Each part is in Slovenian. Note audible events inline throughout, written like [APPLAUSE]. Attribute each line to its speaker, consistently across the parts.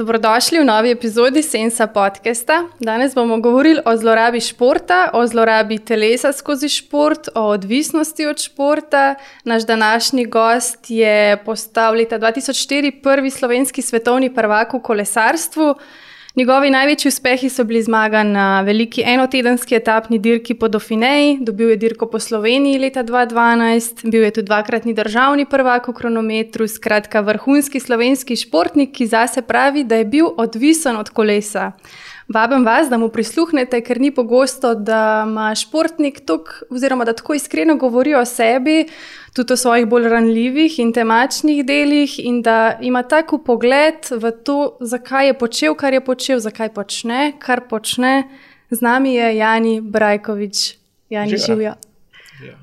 Speaker 1: Dobrodošli v novi epizodi Sensa podcasta. Danes bomo govorili o zlorabi športa, o zlorabi telesa skozi šport, o odvisnosti od športa. Naš današnji gost je postal leta 2004 prvi slovenski svetovni prvak v kolesarstvu. Njegovi največji uspehi so bili zmaga na veliki enotedenski etapni dirki po Dauphineji, dobil je dirko po Sloveniji leta 2012, bil je tudi dvakratni državni prvak v kronometru, skratka vrhunski slovenski športnik, ki zase pravi, da je bil odvisen od kolesa. Vabim vas, da mu prisluhnete, ker ni pogosto, da ima športnik tok, oziroma da tako iskreno govori o sebi, tudi o svojih bolj ranljivih in temačnih delih, in da ima tako pogled v to, zakaj je počel, kar je počel, zakaj počne, kar počne. Z nami je Jani Brajkovič, Jani Živja. Ja.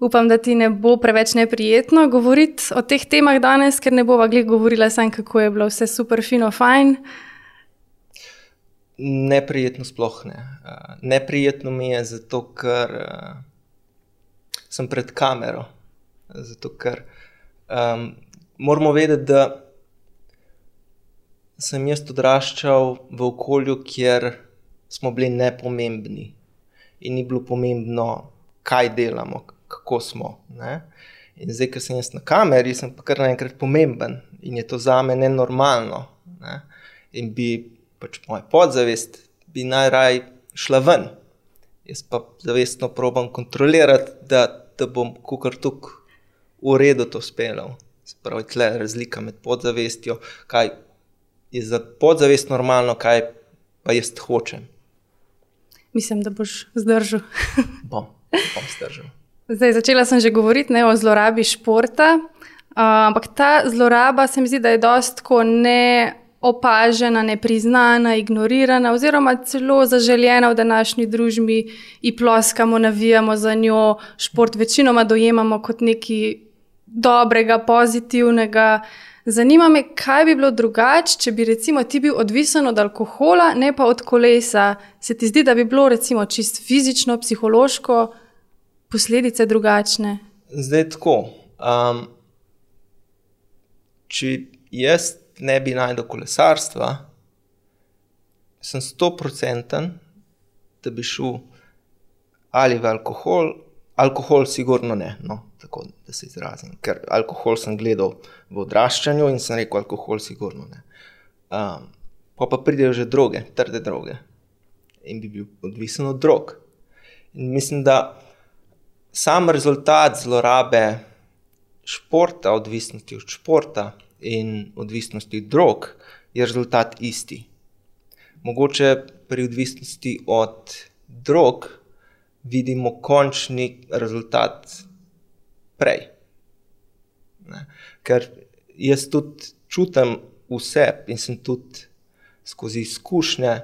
Speaker 1: Upam, da ti ne bo preveč neprijetno govoriti o teh temah danes, ker ne bova glih govorila samo, kako je bilo vse super, fino, fajn.
Speaker 2: Neprijetno, sploh ne. Uh, neprijetno mi je zato, ker uh, sem pred kamero. Zato, ker um, moramo vedeti, da sem jaz odraščal v okolju, kjer smo bili nepomembni in ni bilo pomembno, kaj delamo, kako smo. Ne? In zdaj, ker sem jaz na kameri, sem pa kar naenkrat pomemben in je to za me nenormalno. Ne? In bi pač moja podzavest, bi najraj šla ven. Jaz pa zavestno probujem kontrolirati, da, da bom kukar tukaj v redu to speljal. Spravi, tle je razlika med podzavestjo, kaj je za podzavest normalno, kaj pa jaz hočem.
Speaker 1: Mislim, da boš zdržal. [LAUGHS]
Speaker 2: bom, bom zdržal.
Speaker 1: Zdaj, začela sem že govoriti ne, o zlorabi športa, uh, ampak ta zloraba se mi zdi, da je dosto ne opažena, nepriznana, ignorirana, oziroma celo zaželjena v današnji družbi, in ploskamo, navijamo za njo. Šport večinoma dojemamo kot nekaj dobrega, pozitivnega. Zanima me, kaj bi bilo drugače, če bi recimo ti bil odvisen od alkohola, ne pa od kolesa. Se ti zdi, da bi bilo recimo čisto fizično, psihološko posledice drugačne?
Speaker 2: Zdaj tako. Um, če jaz ne bi najdel kolesarstva, sem sto procenten, da bi šel ali v alkohol, alkohol, sigurno ne. No, tako da se izrazim. Ker alkohol sem gledal v odraščanju in sem rekel, alkohol, sigurno ne. Um, pa pa pridejo že druge, trde druge in bi bil odvisen od drog. In mislim, da sam rezultat zlorabe športa, odvisnosti od športa, in odvisnosti od drog, je rezultat isti. Mogoče pri odvisnosti od drog vidimo končni rezultat prej. Ne? Ker jaz tudi čutim vse in sem tudi skozi izkušnje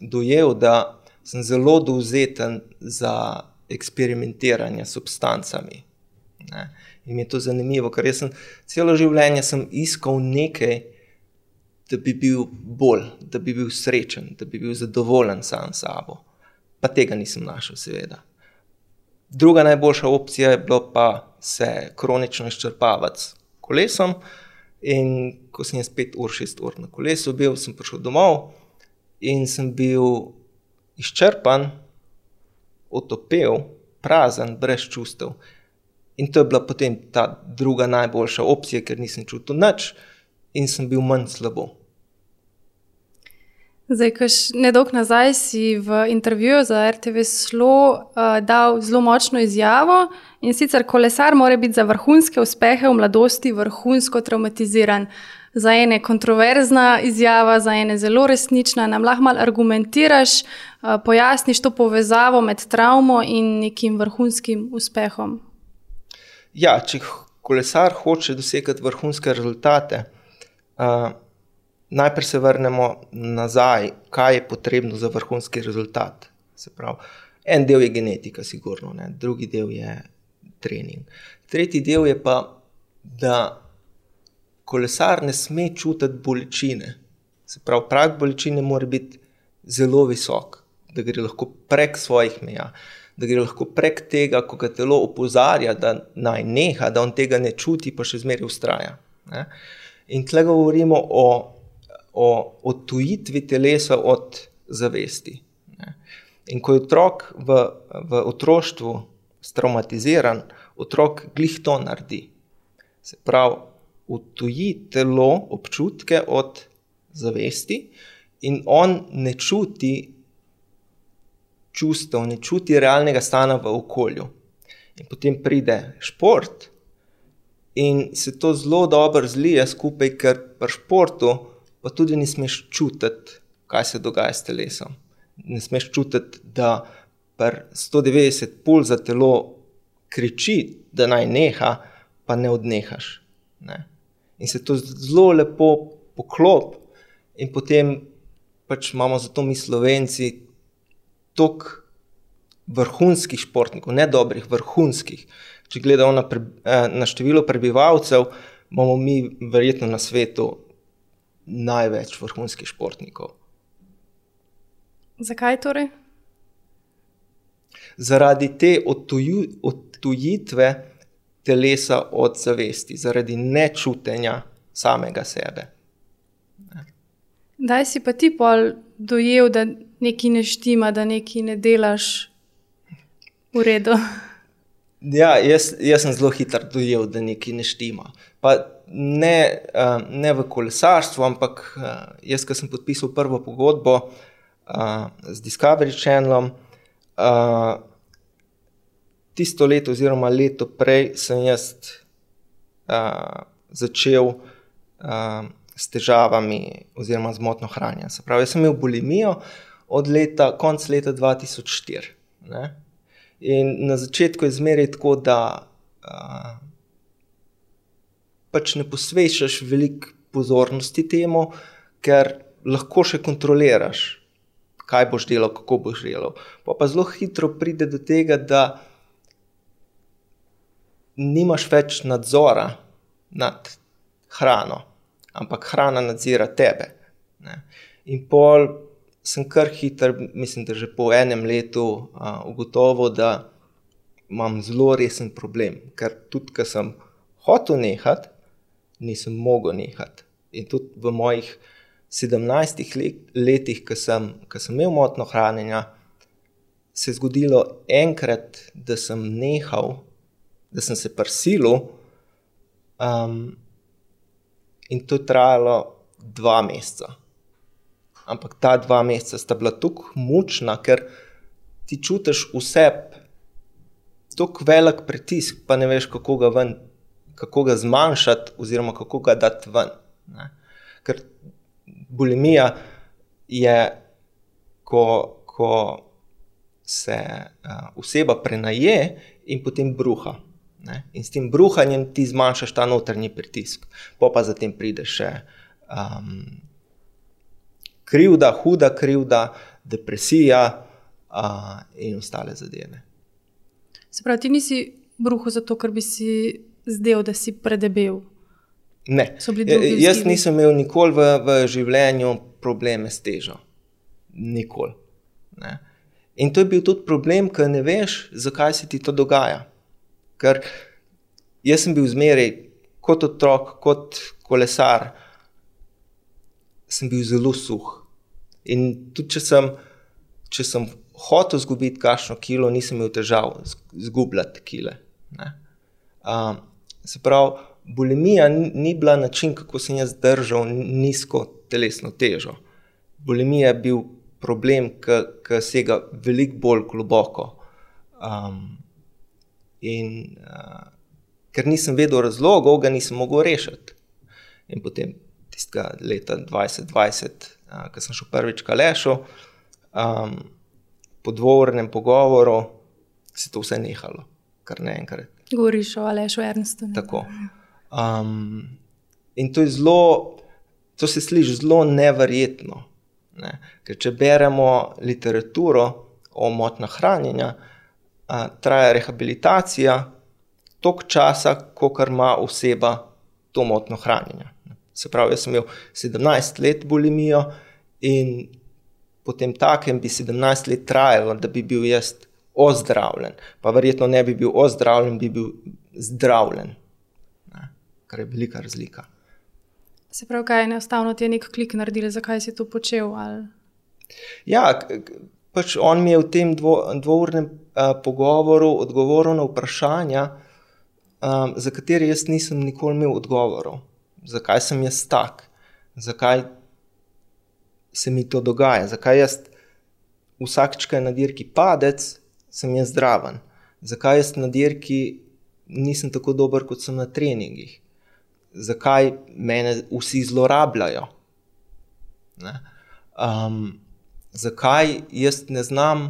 Speaker 2: dojel, da sem zelo dovzeten za eksperimentiranje s substancami. Ne? In mi je to zanimivo, ker sem celo življenje sem iskal nekaj, da bi bil bolj, da bi bil srečen, da bi bil zadovoljen sam s sabo. Pa tega nisem našel, seveda. Druga najboljša opcija je bilo pa se kronično izčrpavati s kolesom. In ko sem jaz pet ur, šest ur na kolesu bil, sem prišel domov in sem bil izčrpan, otopel, prazen, brez čustev. In to je bila potem ta druga najboljša opcija, ker nisem čutil nič in sem bil manj slabo.
Speaker 1: Zdaj, kaž nedolgo nazaj si v intervjuju za RTV Slo uh, dal zelo močno izjavo in sicer kolesar mora biti za vrhunske uspehe v mladosti vrhunsko traumatiziran. Za ene kontroverzna izjava, za ene zelo resnična. Nam lahko malo argumentiraš, uh, pojasniš to povezavo med travmo in nekim vrhunskim uspehom.
Speaker 2: Ja, če kolesar hoče dosegati vrhunske rezultate, uh, najprej se vrnemo nazaj, kaj je potrebno za vrhunski rezultat. Pravi, en del je genetika, sigurno, ne? drugi del je trening. Tretji del je pa, da kolesar ne sme čutiti bolečine. Se pravi, prag bolečine mora biti zelo visok, da gre lahko prek svojih meja. Da gre lahko prek tega, ko ga telo opozarja, da naj neha, da on tega ne čuti, pa še zmeraj ustraja. Ne? In tle govorimo o, o odtujitvi telesa od zavesti. In ko je otrok v, v otroštvu traumatiziran, otrok glih to naredi. Se pravi, odtuji telo občutke od zavesti, in on ne čuti čustev, ne čuti realnega stanja v okolju. In potem pride šport, in se to zelo dobro zlije skupaj, ker pri športu pa tudi ne smeš čutiti, kaj se dogaja s telesom. Ne smeš čutiti, da pri 190 pulz za telo kriči, da naj neha, pa ne odnehaš. Ne? In se to zelo lepo poklop, in potem pač imamo zato mi slovenci toliko vrhunskih športnikov, ne dobrih, vrhunskih. Če gledamo na, pre, eh, na število prebivalcev, imamo mi verjetno na svetu največ vrhunskih športnikov.
Speaker 1: Zakaj torej?
Speaker 2: Zaradi te odtuju, odtujitve telesa od zavesti, zaradi nečutenja samega sebe.
Speaker 1: Daj si pa ti pol dojel, da nekaj ne štima, da nekaj ne delaš v redu.
Speaker 2: Ja, jaz, jaz sem zelo hiter dojel, da nekaj ne štima. Pa ne, uh, ne v kolesarstvu, ampak uh, jaz, ki sem podpisal prvo pogodbo uh, z Discovery Channelom, uh, tisto leto, oziroma leto prej, sem jaz uh, začel. Uh, s težavami oziroma z motno hranjenjem. Se pravi, jaz sem imel bulimijo od leta, konc leta 2004. Ne? In na začetku je zmeraj tako, da uh, pač ne posvečaš veliko pozornosti temu, ker lahko še kontroliraš, kaj boš delal, kako boš delal. Pa, pa zelo hitro pride do tega, da nimaš več nadzora nad hrano ampak hrana nadzira tebe. Ne. In pol sem kar hiter, mislim, da že po enem letu a, ugotovil, da imam zelo resen problem, ker tudi, ko sem hotel nehati, nisem mogel nehati. In tudi v mojih 17 let, letih, ko sem, ko sem imel motno hranjenje, se je zgodilo enkrat, da sem nehal, da sem se prisilil. Um, In to je trajalo dva meseca. Ampak ta dva meseca sta bila tako mučna, ker ti čutiš vse, tako velik pritisk, pa ne veš, kako ga, ven, kako ga zmanjšati, oziroma kako ga dati ven. Ne? Ker bulimija je, ko, ko se uh, oseba prenaje in potem bruha. Ne? In s tem bruhanjem ti zmanjšaš ta notranji pritisk, pa pa zatem pride še um, krivda, huda krivda, depresija uh, in ostale zadeve.
Speaker 1: Se pravi, ti nisi bruhal zato, ker bi si zdel, da si predebel.
Speaker 2: Ne, jaz nisem imel nikoli v, v življenju probleme s težo. Nikoli. Ne. In to je bil tudi problem, ker ne veš, zakaj se ti to dogaja. Ker jaz sem bil zmeraj kot otrok, kot kolesar, sem bil zelo suh. In tudi če sem, če sem hotel izgubiti kakšno kilo, nisem imel težav izgubljati kile. Um, se pravi, bulimija ni bila način, kako sem jaz držal nizko telesno težo. Bulimija je bil problem, ki sega veliko bolj globoko. Um, In uh, ker nisem vedel razlogov, ga nisem mogel rešiti. In potem tistega leta 2020, uh, ko sem šel prvič k Lešu, um, po dvornem pogovoru, se to vse nehalo, kar naenkrat.
Speaker 1: Govoriš o Lešu Ernstu.
Speaker 2: Tako. Um, in to je zelo, to se sliši zelo neverjetno. Ne? Ker če beremo literaturo o motnah hranjenja, traja rehabilitacija toliko časa, kot ima oseba to motno hranjenje. Se pravi, jaz sem imel 17 let bulimijo in potem takem bi 17 let trajalo, da bi bil jaz ozdravljen. Pa verjetno ne bi bil ozdravljen, bi bil zdravljen. Ne? Kar je velika razlika.
Speaker 1: Se pravi, kaj je enostavno ti je nek klik naredil, zakaj si to počel? Ali?
Speaker 2: Ja, pač on mi je v tem dvo, dvournem uh, pogovoru odgovoril na vprašanja, um, za katere jaz nisem nikoli imel odgovorov. Zakaj sem jaz tak, zakaj se mi to dogaja, zakaj jaz je na dirki padec, sem jaz zdraven, zakaj jaz na dirki nisem tako dober, kot sem na treningih, zakaj mene vsi zlorabljajo. Ne? Um, zakaj jaz ne znam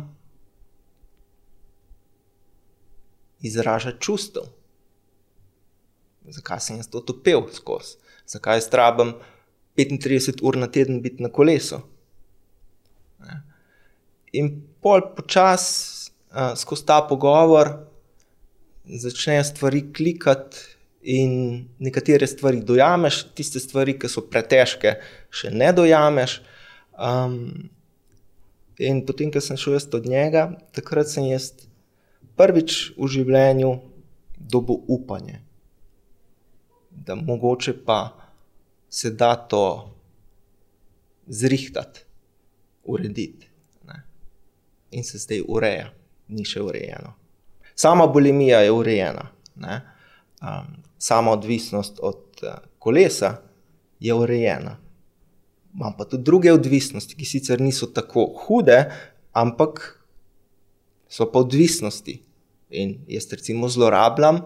Speaker 2: izražati čustev? Zakaj sem jaz to topel skozi? Zakaj jaz rabim 35 ur na teden biti na kolesu? Ne? In pol počasi uh, skozi ta pogovor začnejo stvari klikati, in nekatere stvari dojameš, tiste stvari, ki so pretežke, še ne dojameš. Um, in potem, ko sem šel jaz od njega, takrat sem jaz prvič v življenju dobil upanje, da mogoče pa se da to zrihtati, urediti. Ne. In se zdaj ureja, ni še urejeno. Sama bulimija je urejena. Ne. Um, sama odvisnost od uh, kolesa je urejena. Imam pa tudi druge odvisnosti, ki sicer niso tako hude, ampak so pa odvisnosti. In jaz recimo zlorabljam,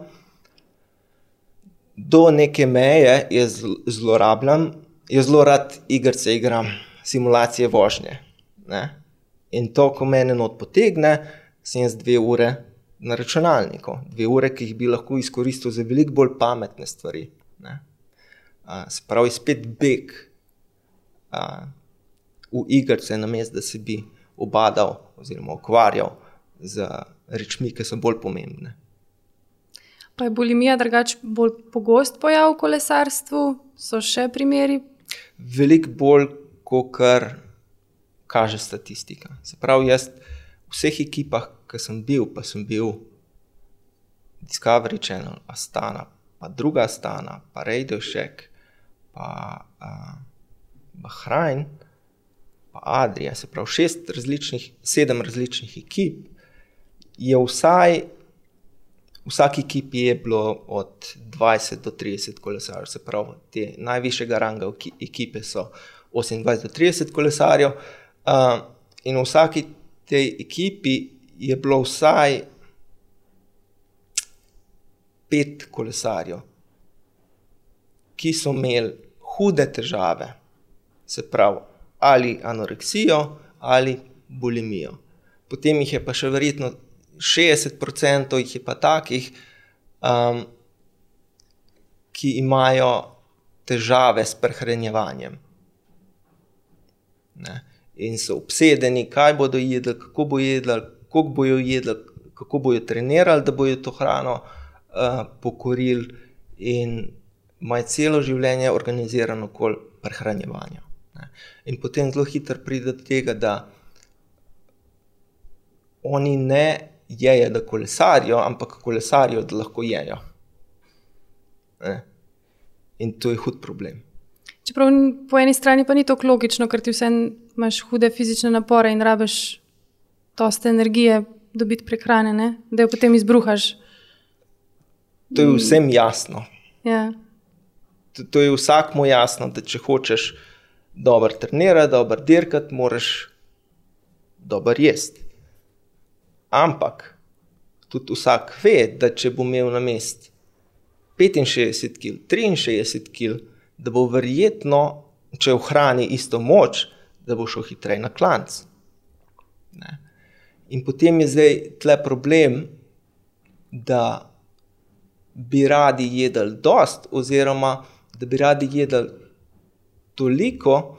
Speaker 2: do neke meje jaz zl- zlorabljam, jaz zelo rad igrice igram, simulacije vožnje. Ne? In to, ko mene not potegne, sem jaz dve ure na računalniku, dve ure, ki jih bi lahko izkoristil za veliko bolj pametne stvari. Ne? A, se pravi, spet beg a, v igrice, namesto da se bi obadal oziroma ukvarjal z rečmi, ki so bolj pomembne.
Speaker 1: Pa je bulimija drugače bolj pogost pojav v kolesarstvu, so še primeri.
Speaker 2: Veliko bolj, kot kar kaže statistika. Se pravi, jaz v vseh ekipah, ki sem bil, pa sem bil Discovery Channel, Astana, pa druga Astana, pa Radio Shack, pa uh, Bahrajn, pa Adrija, se pravi šest različnih, sedem različnih ekip, je vsaj, vsaki ekipi je bilo od 20 do 30 kolesarjev, se pravi, te najvišjega ranga eki- ekipe so 28 do 30 kolesarjev, uh, in v vsaki tej ekipi je bilo vsaj pet kolesarjev, ki so imeli hude težave, se pravi, ali anoreksijo ali bulimijo. Potem jih je pa še verjetno 60% jih je pa takih, um, ki imajo težave s prehranjevanjem. Ne. In so obsedeni, kaj bodo jedli, kako bodo jedli, koliko bodo jedli, kako bodo trenirali, da bodo to hrano uh, pokorili, in imajo celo življenje organizirano okoli prehranjevanja. Ne. In potem zelo hitro pride do tega, da oni ne jejo, da kolesarijo, ampak kolesarijo, da lahko jejo. Ne. In to je hud problem.
Speaker 1: Čeprav po eni strani pa ni tako logično, ker ti vseeno imaš hude fizične napore in rabiš dosta energije dobiti prek hrane, ne? da jo potem izbruhaš.
Speaker 2: To je vsem jasno.
Speaker 1: Ja.
Speaker 2: To, to je vsakmu jasno, da če hočeš dobro trenirati, dobro dirkati, moraš dobro jesti. Ampak tudi vsak ve, da če bo imel na mest 65 kg, 63 kg, da bo verjetno, če ohrani isto moč, da bo šel hitreje na klanc. Ne. In potem je zdaj tle problem, da bi radi jedli dost, oziroma da bi radi jedli toliko,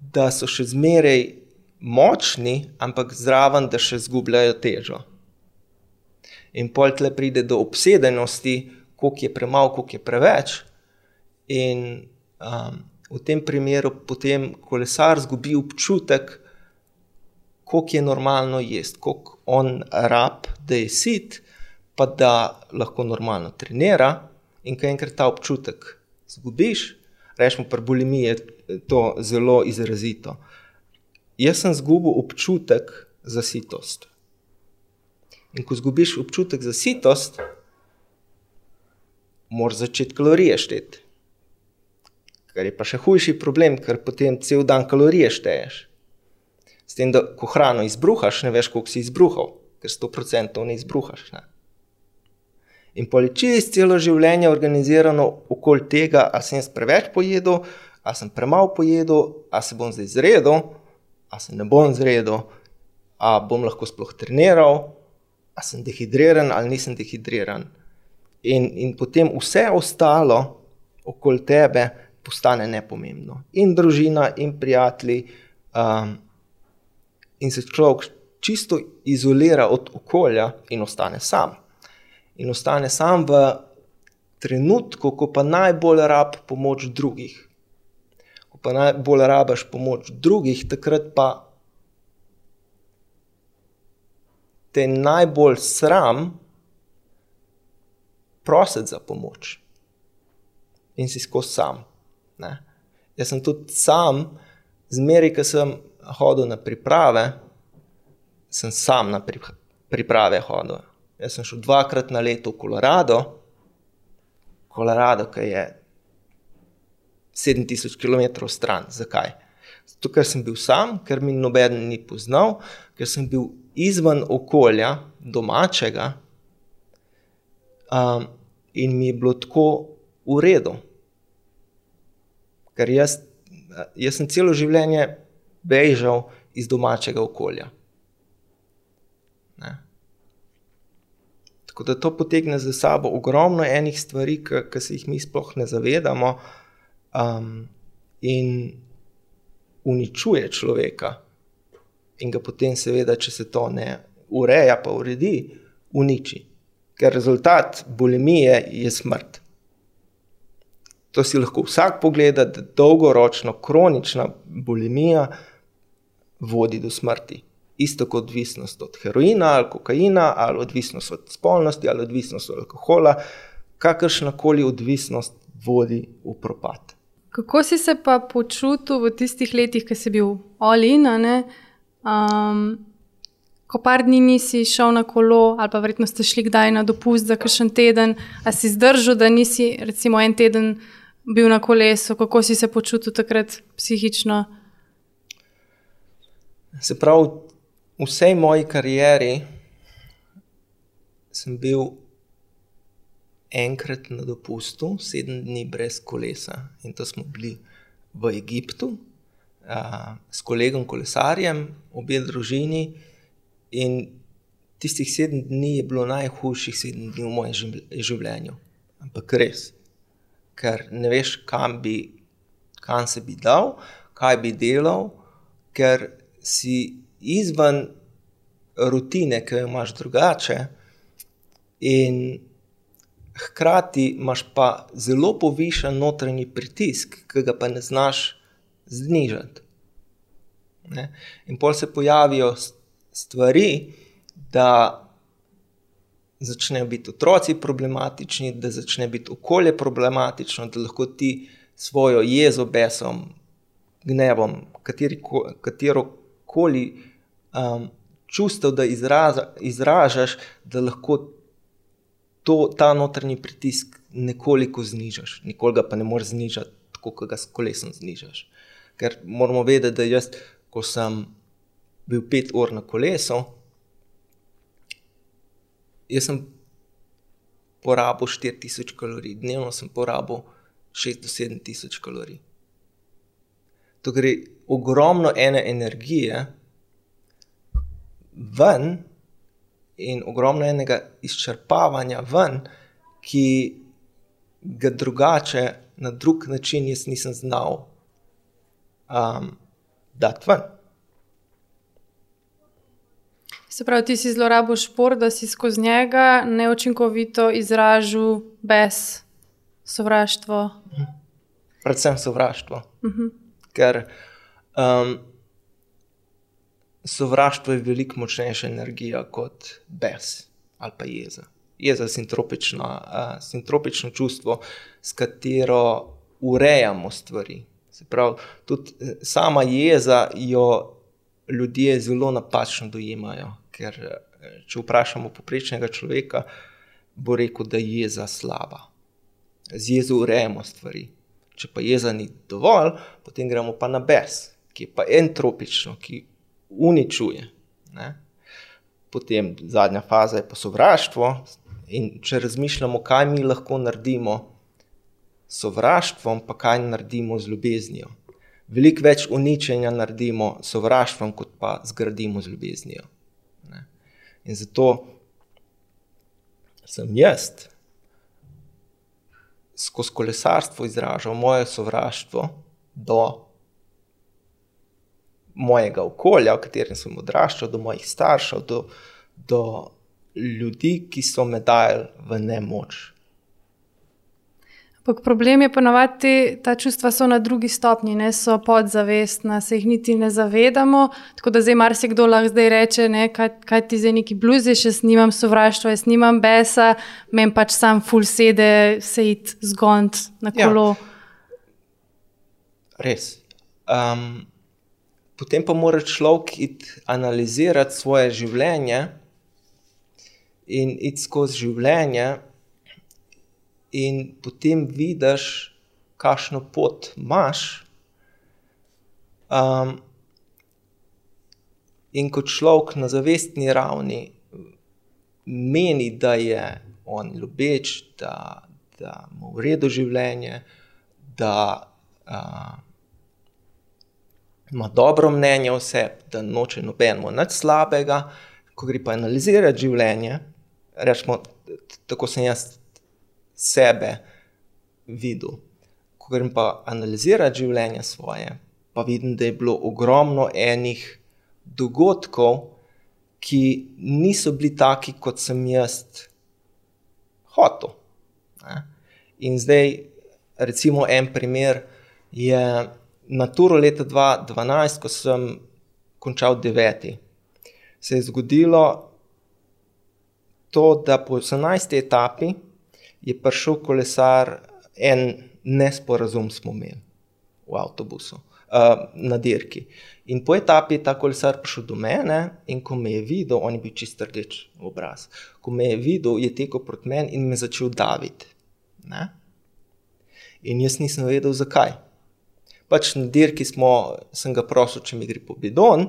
Speaker 2: da so še zmeraj močni, ampak zraven, da še zgubljajo težo. In pol tle pride do obsedenosti, koliko je premalo, koliko je preveč. In um, v tem primeru potem kolesar zgubi občutek, koliko je normalno jesti, koliko on rab, da je sit, pa da lahko normalno trenira. In ko enkrat ta občutek zgubiš, rečemo, pri bulimiji je to zelo izrazito. Jaz sem izgubil občutek za sitost. In ko izgubiš občutek za sitost, moraš začeti kalorije šteti. Kar je pa še hujši problem, ker potem cel dan kalorije šteješ. S tem, da ko hrano izbruhaš, ne veš, koliko si izbruhal, ker 100% ne izbruhaš. Ne? In poličist celo življenje organizirano okoli tega, ali sem jaz preveč pojedel, ali sem premalo pojedel, ali se bom zdaj zredel, ali se ne bom zredel, ali bom lahko sploh treniral, ali sem dehidriran ali nisem dehidriran. In, in potem vse ostalo okoli tebe postane nepomembno. In družina, in prijatelji, um, in se človek čisto izolira od okolja in ostane sam. In ostane sam v trenutku, ko pa najbolj rab pomoč drugih. Ko pa najbolj rabaš pomoč drugih, takrat pa te najbolj sram prositi za pomoč. In si skozi sam. Ne? Jaz sem tudi sam, zmeraj, ko sem hodil na priprave, sem sam na priprave hodil. Jaz sem šel dvakrat na leto v Kolorado, Kolorado, ki je 7000 km stran. Zakaj? Zato, ker sem bil sam, ker mi noben ni poznal, ker sem bil izven okolja, domačega, um, in mi je bilo tako v redu. Ker jaz, jaz sem celo življenje bežal iz domačega okolja. Ne. Tako da to potegne za sabo ogromno enih stvari, ki se jih mi sploh ne zavedamo, um, in uničuje človeka. In ga potem, seveda, če se to ne ureja, pa uredi, uniči. Ker rezultat bulimije je smrt. To si lahko vsak pogleda, da dolgoročno kronična bulimija vodi do smrti. Isto kot odvisnost od heroina ali kokaina, ali odvisnost od spolnosti, ali odvisnost od alkohola, kakršna koli odvisnost vodi v propad.
Speaker 1: Kako si se pa počutil v tistih letih, ki si bil Olina? Um, ko par dni nisi šel na kolo, ali pa verjetno ste šli kdaj na dopust za kakšen teden, a si zdržal, da nisi recimo en teden bil na kolesu, kako si se počutil takrat psihično?
Speaker 2: Se pravi, v vsej moji karieri sem bil enkrat na dopustu, sedem dni brez kolesa. In to smo bili v Egiptu uh, s kolegom kolesarjem, obe družini. In tistih sedem dni je bilo najhujših sedem dni v mojem življenju. Ampak res, ker ne veš, kam, bi, kam se bi dal, kaj bi delal, ker si izven rutine, ki jo imaš drugače, in hkrati imaš pa zelo povišen notranji pritisk, ki ga pa ne znaš znižati. Ne? In pol se pojavijo stvari, da začnejo biti otroci problematični, da začne biti okolje problematično, da lahko ti svojo jezo, besom, gnevom, katero koli um, čustev, da izraza, izražaš, da lahko to, ta notranji pritisk nekoliko znižaš, nikoli ga pa ne moreš znižati, tako kot ga s kolesom znižaš. Ker moramo vedeti, da jaz, ko sem bil pet ur na kolesu, jaz sem porabil 4000 kalorij, dnevno sem porabil 6 do 7000 kalorij. To gre ogromno ene energije ven in ogromno enega izčrpavanja ven, ki ga drugače, na drug način, jaz nisem znal um, dati ven.
Speaker 1: Se pravi, ti si zlorabil šport, da si skozi njega neučinkovito izražal brez sovraštva.
Speaker 2: Predvsem sovraštvo. Uh mhm. -huh. Ker um, sovraštvo je veliko močnejša energija kot bes ali pa jeza. Jeza je sintropično, uh, sintropično čustvo, s katero urejamo stvari. Se pravi, tudi eh, sama jeza jo ljudje zelo napačno dojemajo. Ker eh, če vprašamo poprečnega človeka, bo rekel, da je jeza slaba. Z jezo urejamo stvari. Če pa jeza ni dovolj, potem gremo pa na bes, ki je pa entropično, ki uničuje. Ne? Potem zadnja faza je pa sovraštvo. In če razmišljamo, kaj mi lahko naredimo s sovraštvom, pa kaj naredimo z ljubeznijo. Veliko več uničenja naredimo s sovraštvom, kot pa zgradimo z ljubeznijo. Ne? In zato sem jaz skozi kolesarstvo izražal moje sovraštvo do mojega okolja, v katerem sem odraščal, do mojih staršev, do, do ljudi, ki so me dajali v nemoč.
Speaker 1: Ampak problem je ponovadi, ta čustva so na drugi stopni, ne so podzavestna, se jih niti ne zavedamo. Tako da zdaj marsikdo lahko zdaj reče, ne, kaj, kaj ti zdaj neki bluziš, jaz nimam sovraštva, jaz nimam besa, meni pač sam full sede, se id zgond na ja. kolo. Ja.
Speaker 2: Res. Um, potem pa mora človek analizirati svoje življenje in iti skozi življenje, in potem vidiš, kakšno pot imaš. Um, in kot človek na zavestni ravni meni, da je on ljubeč, da, da mu v redu življenje, da uh, ima dobro mnenje o sebi, da noče nobenemu nič slabega, ko gre pa analizirati življenje rečemo, tako sem jaz sebe videl. Ko grem pa analizirati življenje svoje, pa vidim, da je bilo ogromno enih dogodkov, ki niso bili taki, kot sem jaz hotel. Ne? In zdaj, recimo, en primer je na turu leta 2012, ko sem končal deveti. Se je zgodilo, to, da po 18. etapi je prišel kolesar, en nesporazum smo imeli v avtobusu, uh, na dirki. In po etapi je ta kolesar prišel do mene, in ko me je videl, on je bil čist rdeč v obraz. Ko me je videl, je tekel proti meni in me začel daviti. Ne? In jaz nisem vedel, zakaj. Pač na dirki smo, sem ga prosil, če mi gre po bidon,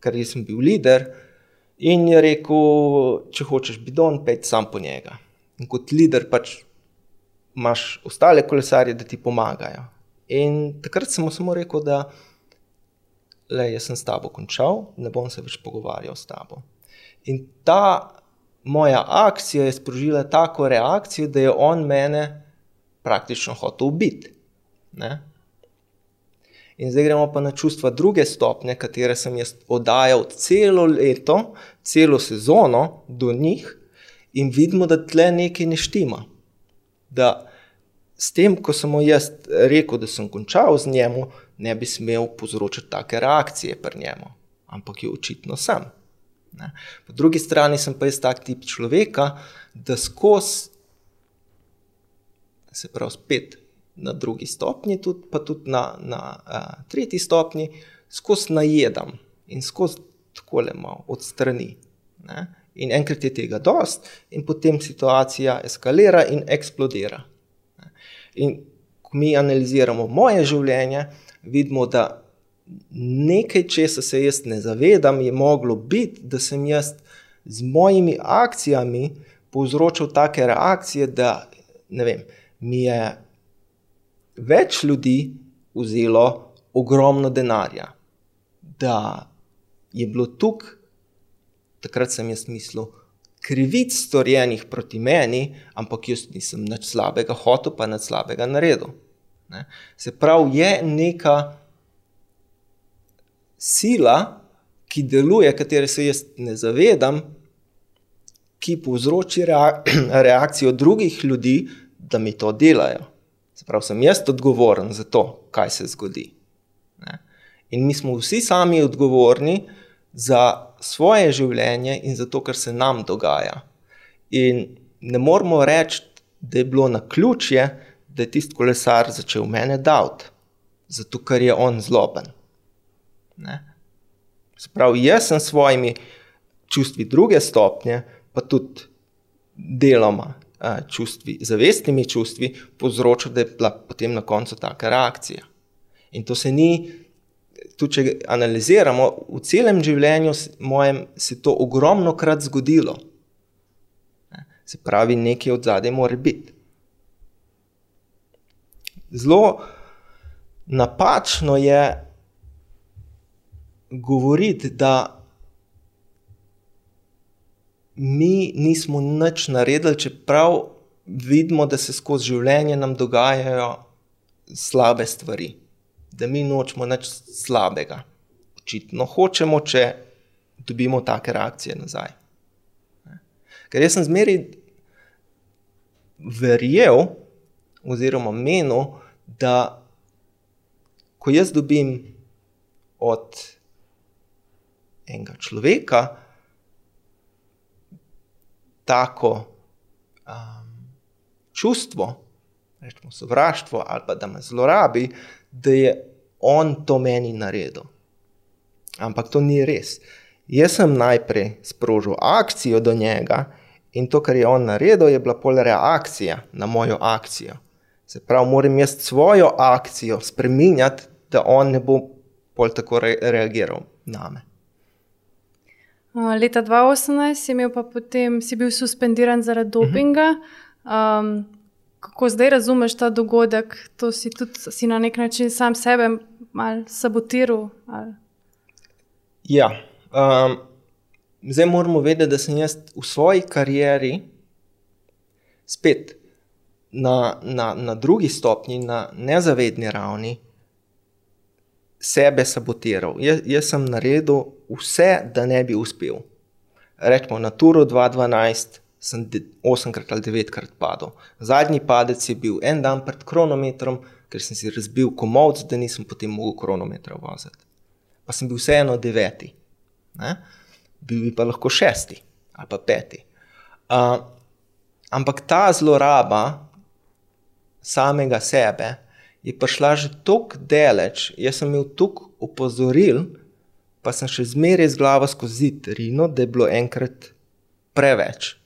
Speaker 2: ker sem bil voditelj. In je rekel, če hočeš bidon, pej sam po njega. In kot voditelj pač imaš ostale kolesarje, da ti pomagajo. In takrat sem mu samo rekel, da le, jaz sem s tabo končal, ne bom se več pogovarjal s tabo. In ta moja akcija je sprožila tako reakcijo, da je on mene praktično hotel ubiti. In zdaj gremo pa na čustva druge stopnje, katere sem jaz oddajal celo leto, celo sezono do njih, in vidimo, da tle nekaj ne štima. Da s tem, ko sem mu jaz rekel, da sem končal z njim, ne bi smel povzročiti take reakcije pri njemu, ampak je očitno sem. Ne. Po drugi strani sem pa jaz tak tip človeka, da skozi, se pravi, spet na drugi stopni, tudi, pa tudi na, na uh, tretji stopni, skozi najedam in skozi tako le malo od strani. Ne? In enkrat je tega dost, in potem situacija eskalira in eksplodira. In ko mi analiziramo moje življenje, vidimo, da nekaj, česa se jaz ne zavedam, je moglo biti, da sem jaz z mojimi akcijami povzročil take reakcije, da vem, mi je več ljudi vzelo ogromno denarja. Da je bilo tukaj, takrat sem jaz mislil, krivic storjenih proti meni, ampak jaz nisem nič slabega hotel, pa nič slabega naredil. Ne? Se pravi, je neka sila, ki deluje, katere se jaz ne zavedam, ki povzroči [CLEARS THROAT] reakcijo drugih ljudi, da mi to delajo. Se pravi, sem jaz odgovoren za to, kaj se zgodi. Ne? In mi smo vsi sami odgovorni za svoje življenje in za to, kar se nam dogaja. In ne moramo reči, da je bilo na ključje, da je tisti kolesar začel mene davati, zato ker je on zloben. Ne? Se pravi, jaz sem s svojimi čustvi druge stopnje, pa tudi deloma čustvi, zavestnimi čustvi, povzročil, da je bila potem na koncu taka reakcija. In to se ni, tudi če analiziramo, v celem življenju mojem se to ogromno krat zgodilo. Se pravi, nekaj od zadaj mora biti. Zelo napačno je govoriti, da mi nismo nič naredili, čeprav vidimo, da se skozi življenje nam dogajajo slabe stvari, da mi nočemo nič slabega. Očitno hočemo, če dobimo take reakcije nazaj. Ker jaz sem zmeraj verjel, oziroma menil, da ko jaz dobim od enega človeka tako um, čustvo, rečemo sovraštvo, ali pa da me zlorabi, da je on to meni naredil. Ampak to ni res. Jaz sem najprej sprožil akcijo do njega, in to, kar je on naredil, je bila pol reakcija na mojo akcijo. Se pravi, moram jaz svojo akcijo spremenjati, da on ne bo pol tako re reagiral na me.
Speaker 1: Leta 2018 si, potem, si bil suspendiran zaradi dopinga. Um, kako zdaj razumeš ta dogodek? To si tudi si na nek način sam sebe malo sabotiral? Ali?
Speaker 2: Ja. Um, zdaj moramo vedeti, da sem jaz v svoji karieri spet na, na, na drugi stopni, na nezavedni ravni, sebe sabotiral. Jaz, jaz sem naredil vse, da ne bi uspel. Rečemo, na Turu 2012 sem osemkrat ali devetkrat padel. Zadnji padec je bil en dan pred kronometrom, ker sem si razbil komovc, da nisem potem mogel kronometra voziti. Pa sem bil vseeno deveti. Ne? bil bi pa lahko šesti ali pa peti. Uh, ampak ta zloraba samega sebe je prišla že tako daleč, jaz sem imel toliko upozoril, pa sem še zmeraj z glavo skozi trino, da je bilo enkrat preveč.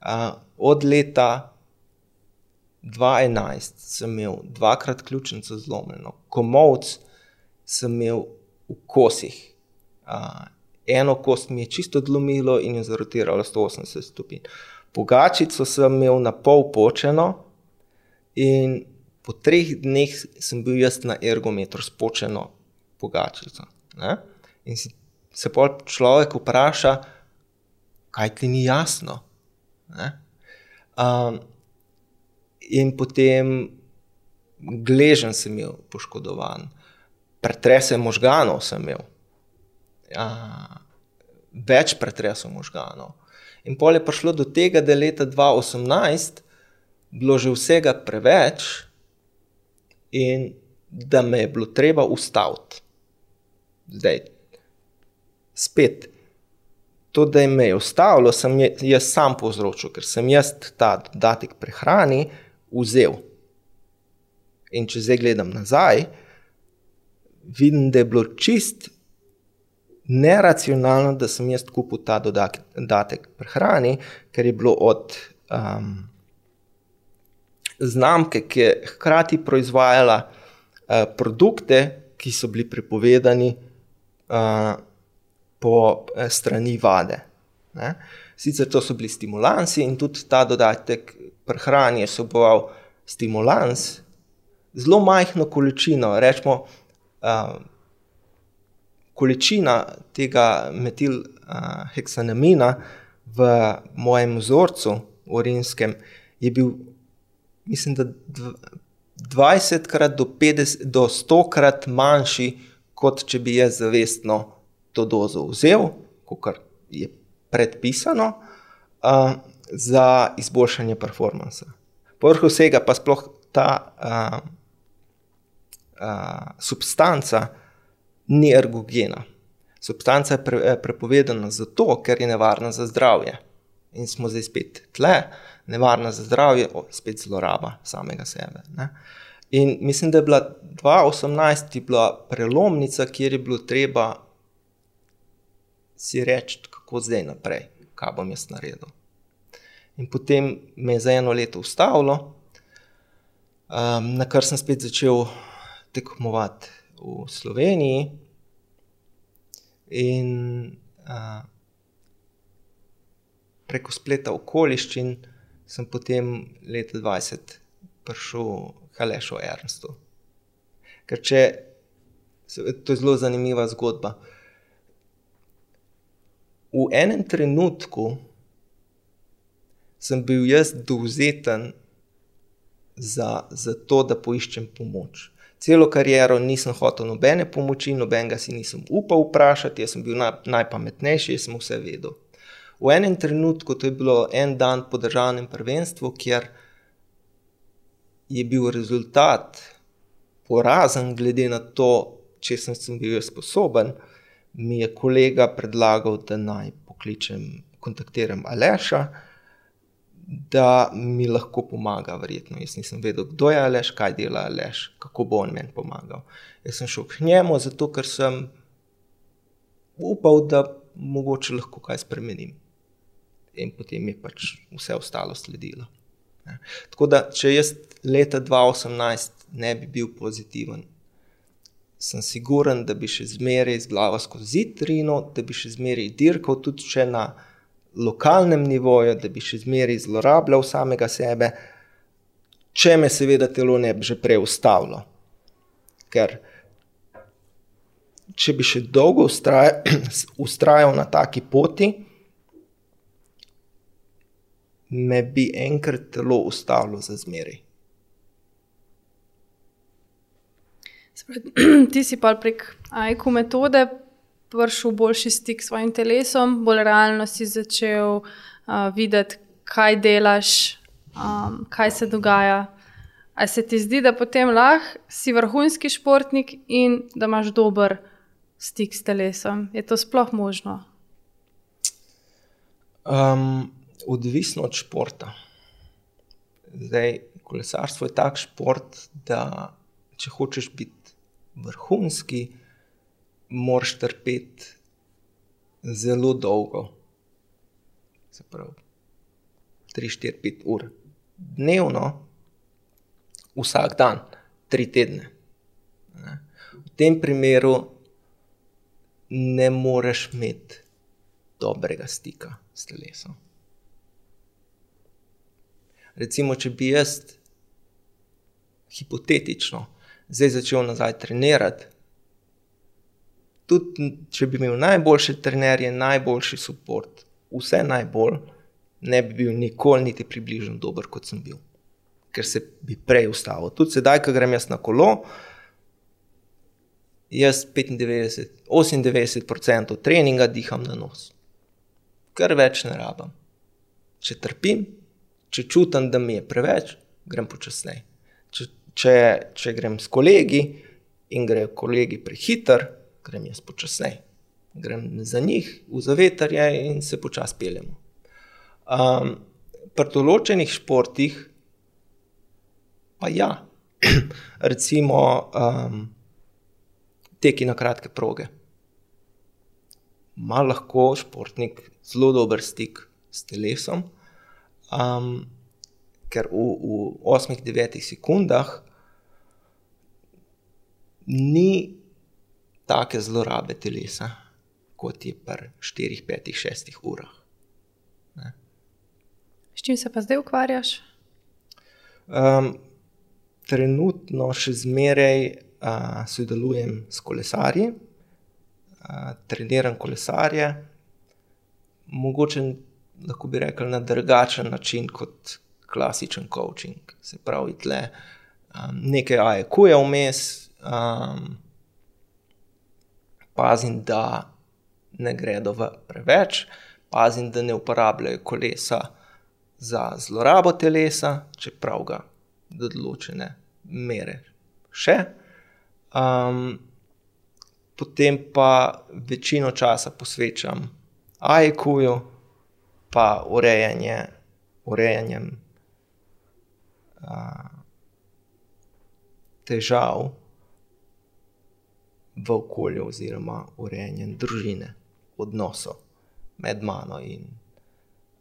Speaker 2: Uh, od leta 2011 sem imel dvakrat ključnico zlomljeno, komovc sem imel v kosih. Uh, eno kost mi je čisto odlomilo in je zarotiralo 180 stopinj. Pogačico sem imel na pol počeno, in po treh dneh sem bil jaz na ergometru s počeno pogačico. Ne? In si, se pa človek vpraša, kaj ti ni jasno. Um, in potem gležen sem imel poškodovan, pretrese možganov sem imel a, več pretresov možganov. In pol je prišlo do tega, da je leta 2018 bilo že vsega preveč, in da me je bilo treba ustaviti. Zdaj, spet, to, da je me je ustavilo, sem jaz sam povzročil, ker sem jaz ta dodatek prehrani vzel. In če zdaj gledam nazaj, vidim, da je bilo čist neracionalno, da sem jaz kupil ta dodatek prehrani, ker je bilo od um, znamke, ki je hkrati proizvajala uh, produkte, ki so bili prepovedani uh, po uh, strani vade. Ne? Sicer to so bili stimulansi in tudi ta dodatek prehrani je soboval stimulans, zelo majhno količino, rečemo. Uh, količina tega metilheksanamina v mojem vzorcu, urinskem, je bil, mislim, da 20 krat do, 50, do 100 krat manjši, kot če bi jaz zavestno to dozo vzel, kot je predpisano, uh, za izboljšanje performansa. Povrh vsega pa sploh ta uh, uh, substanca, ni ergogena. Substanca je pre, prepovedana zato, ker je nevarna za zdravje. In smo zdaj spet tle, nevarna za zdravje, o, spet zloraba samega sebe. Ne. In mislim, da je bila 2018 je bila prelomnica, kjer je bilo treba si reči, kako zdaj naprej, kaj bom jaz naredil. In potem me je za eno leto ustavilo, um, na kar sem spet začel tekmovati v Sloveniji. In uh, preko spleta okoliščin sem potem leta 2020 prišel Halešu Ernstu. Ker če, to je zelo zanimiva zgodba. V enem trenutku sem bil jaz dovzeten za, za to, da poiščem pomoč. Celo kariero nisem hotel nobene pomoči, nobenega si nisem upal vprašati, jaz sem bil naj, najpametnejši, jaz sem vse vedel. V enem trenutku, to je bilo en dan po državnem prvenstvu, kjer je bil rezultat porazen, glede na to, če sem, sem bil sposoben, mi je kolega predlagal, da naj pokličem, kontaktiram Aleša da mi lahko pomaga, verjetno. Jaz nisem vedel, kdo je Aleš, kaj dela Aleš, kako bo on meni pomagal. Jaz sem šel k njemu, zato ker sem upal, da mogoče lahko kaj spremenim. In potem je pač vse ostalo sledilo. Ja. Tako da, če jaz leta 2018 ne bi bil pozitiven, sem siguren, da bi še zmeraj z glavo skozi zid rino, da bi še zmeraj dirkal tudi če na lokalnem nivoju, da bi še zmeraj zlorabljal samega sebe, če me seveda telo ne bi že prej ustavilo. Ker če bi še dolgo ustrajal [CLEARS THROAT] na taki poti, me bi enkrat telo ustavilo za zmeraj. [CLEARS THROAT]
Speaker 1: Ti si pa prek AIKU metode prišel boljši stik s svojim telesom, bolj realno si začel uh, videti, kaj delaš, um, kaj se dogaja. A se ti zdi, da potem lahko si vrhunski športnik in da imaš dober stik s telesom? Je to sploh možno?
Speaker 2: Um, odvisno od športa. Zdaj, kolesarstvo je tak šport, da če hočeš biti vrhunski, moraš trpeti zelo dolgo. Se pravi, 3, 4, 5 ur dnevno, vsak dan, 3 tedne. V tem primeru ne moreš imeti dobrega stika s telesom. Recimo, če bi jaz hipotetično zdaj začel nazaj trenirati, tudi če bi imel najboljše trenerje, najboljši podpor, vse najbolj, ne bi bil nikoli niti približno dober, kot sem bil, ker se bi prej ustavil. Tudi sedaj, ko grem jaz na kolo, jaz 95, 98% treninga diham na nos, kar več ne rabim. Če trpim, če čutim, da mi je preveč, grem počasneje. Če, če, grem s kolegi in grejo kolegi prehiter, grem jaz počasneje. Grem za njih v zavetrje in se počasi peljemo. Um, pri določenih športih, pa ja, [CLEARS THROAT] recimo um, teki na kratke proge. Ma lahko športnik zelo dober stik s telesom, um, ker v, v 8-9 sekundah ni take zlorabe telesa, kot je pri 4, 5, 6 urah. Ne.
Speaker 1: S čim se pa zdaj ukvarjaš?
Speaker 2: Um, trenutno še zmeraj uh, sodelujem s kolesarji, uh, treniram kolesarje, mogoče lahko bi rekel na drugačen način kot klasičen coaching. Se pravi, tle um, nekaj AEQ je vmes. Um, pazim, da ne gredo v preveč, pazim, da ne uporabljajo kolesa za zlorabo telesa, čeprav ga do določene mere še. Um, potem pa večino časa posvečam AIQ-ju, pa urejanje, urejanjem uh, težav v okolju, oziroma urejanjem družine, odnosov med mano in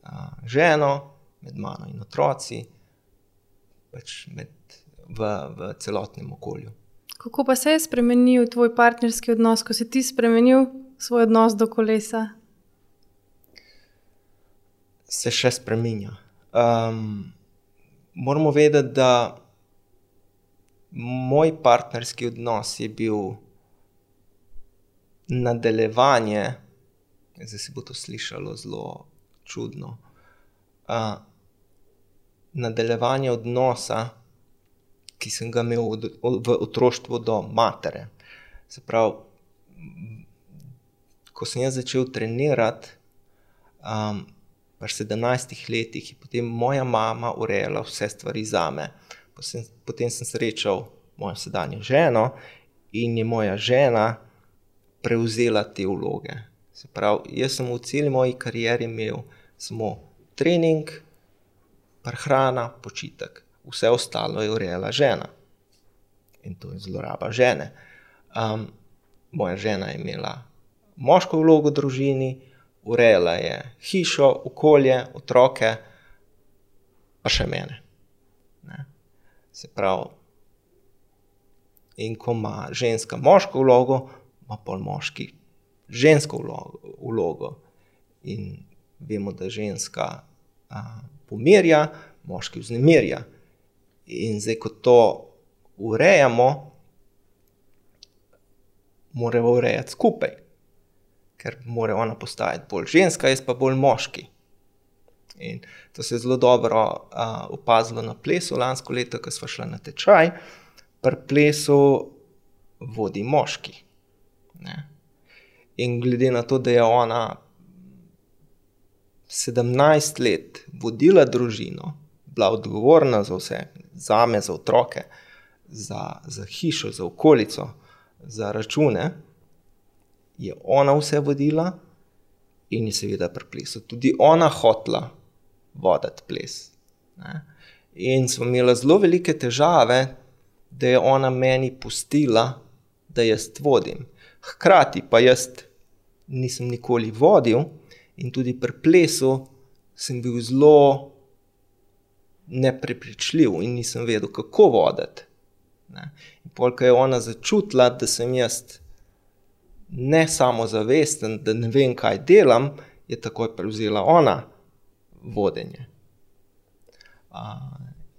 Speaker 2: uh, ženo, med mano in otroci, pač med, v, v celotnem okolju.
Speaker 1: Kako pa se je spremenil tvoj partnerski odnos, ko si ti spremenil svoj odnos do kolesa?
Speaker 2: Se še spremenja. Um, moramo vedeti, da moj partnerski odnos je bil nadaljevanje, zdaj se bo to slišalo zelo čudno. Uh, nadaljevanje odnosa, ki sem ga imel od, od, v otroštvu do matere. Se pravi, ko sem jaz začel trenirati, um, pri 17 letih, je potem moja mama urejala vse stvari za me. Potem sem srečal mojo sedanjo ženo in je moja žena prevzela te vloge. Se pravi, jaz sem v celi moji karieri imel samo trening, prehrana, počitek, vse ostalo je urejala žena. In to je zloraba žene. Um, moja žena je imela moško vlogo v družini, urejala je hišo, okolje, otroke, pa še mene. Ne. Se pravi, in ko ima ženska moško vlogo, ima pol moški žensko vlogo. vlogo. In vemo, da ženska a, pomirja, moški vznemirja. In zdaj, ko to urejamo, moramo urejati skupaj ker mora ona postajati bolj ženska, jaz pa bolj moški. In to se je zelo dobro uh, opazilo na plesu lansko leto, ko smo šli na tečaj. Pri plesu vodi moški. In glede na to, da je ona 17 let vodila družino, bila odgovorna za vse, za me, za otroke, za, za hišo, za okolico, za račune je ona vse vodila in je seveda pri plesu tudi ona hotla voditi ples. Ne? In smo imeli zelo velike težave, da je ona meni pustila, da jaz vodim. Hkrati pa jaz nisem nikoli vodil in tudi pri plesu sem bil zelo neprepričljiv in nisem vedel, kako voditi. In polk je ona začutila, da sem jaz ne samo zavesten, da ne vem, kaj delam, je takoj prevzela ona vodenje. Uh,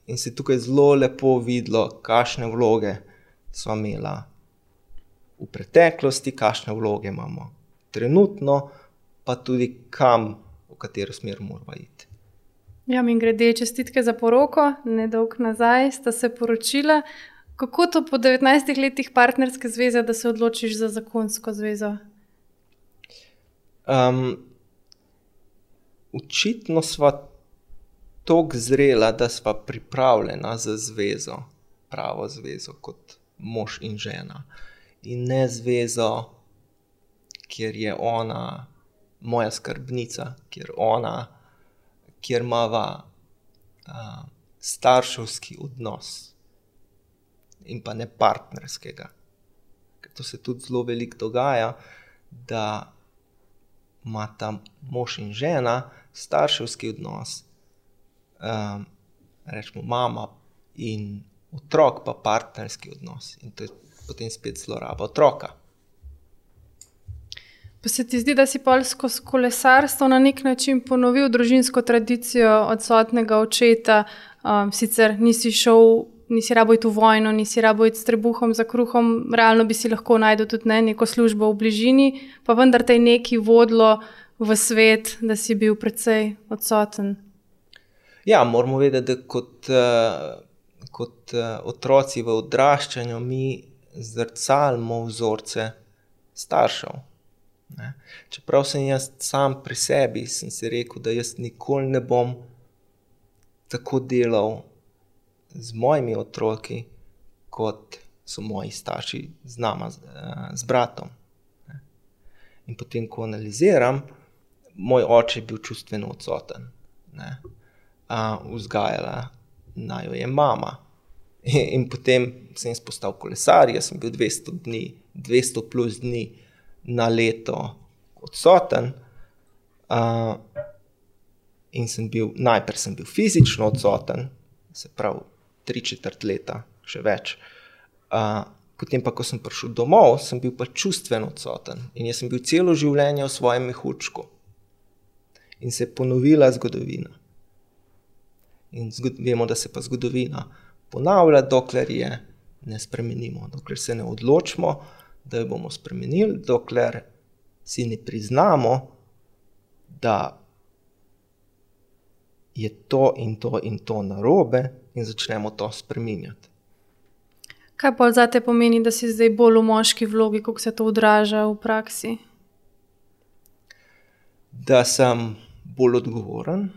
Speaker 2: in se tukaj zelo lepo videlo, kakšne vloge smo imeli v preteklosti, kakšne vloge imamo trenutno, pa tudi kam, v katero smer moramo iti.
Speaker 1: Ja, in grede čestitke za poroko, nedolgo nazaj sta se poročila. Kako to po 19 letih partnerske zveze, da se odločiš za zakonsko zvezo?
Speaker 2: Um, očitno smo tako zrela, da smo pripravljena za zvezo, pravo zvezo, kot mož in žena. In ne zvezo, kjer je ona moja skrbnica, kjer, ona, kjer imamo uh, starševski odnos in pa ne partnerskega. Ker to se tudi zelo veliko dogaja, da ima ta mož in žena starševski odnos, um, rečemo mama in otrok, pa partnerski odnos. In to je potem spet zloraba otroka.
Speaker 1: Pa se ti zdi, da si polsko kolesarstvo na nek način ponovil družinsko tradicijo odsotnega očeta, um, sicer nisi šel nisi rabo iti v vojno, nisi rabo iti s trebuhom za kruhom, realno bi si lahko najdel tudi ne, neko službo v bližini, pa vendar te je neki vodilo v svet, da si bil precej odsoten.
Speaker 2: Ja, moramo vedeti, da kot, uh, kot uh, otroci v odraščanju mi zrcalimo vzorce staršev. Ne. Čeprav sem jaz sam pri sebi, sem si rekel, da jaz nikoli ne bom tako delal z mojimi otroki, kot so moji starši z nama, z, eh, z bratom. In potem, ko analiziram, moj oče je bil čustveno odsoten. uh, vzgajala, naj jo je mama. In, in potem sem postal kolesar, jaz sem bil 200, dni, 200 plus dni na leto odsoten. Uh, in sem bil, najprej sem bil fizično odsoten, se pravi, tri četrt leta, še več. Uh, potem, pa, ko sem prišel domov, sem bil pa čustveno odsoten in jaz sem bil celo življenje v svojem mehučku. In se je ponovila zgodovina. In vemo, da se pa zgodovina ponavlja, dokler je ne spremenimo, dokler se ne odločimo, da jo bomo spremenili, dokler si ne priznamo, da je to in to in to narobe, in začnemo to spremenjati.
Speaker 1: Kaj pa za te pomeni, da si zdaj bolj v moški vlogi, kako se to odraža v praksi?
Speaker 2: Da sem bolj odgovoren,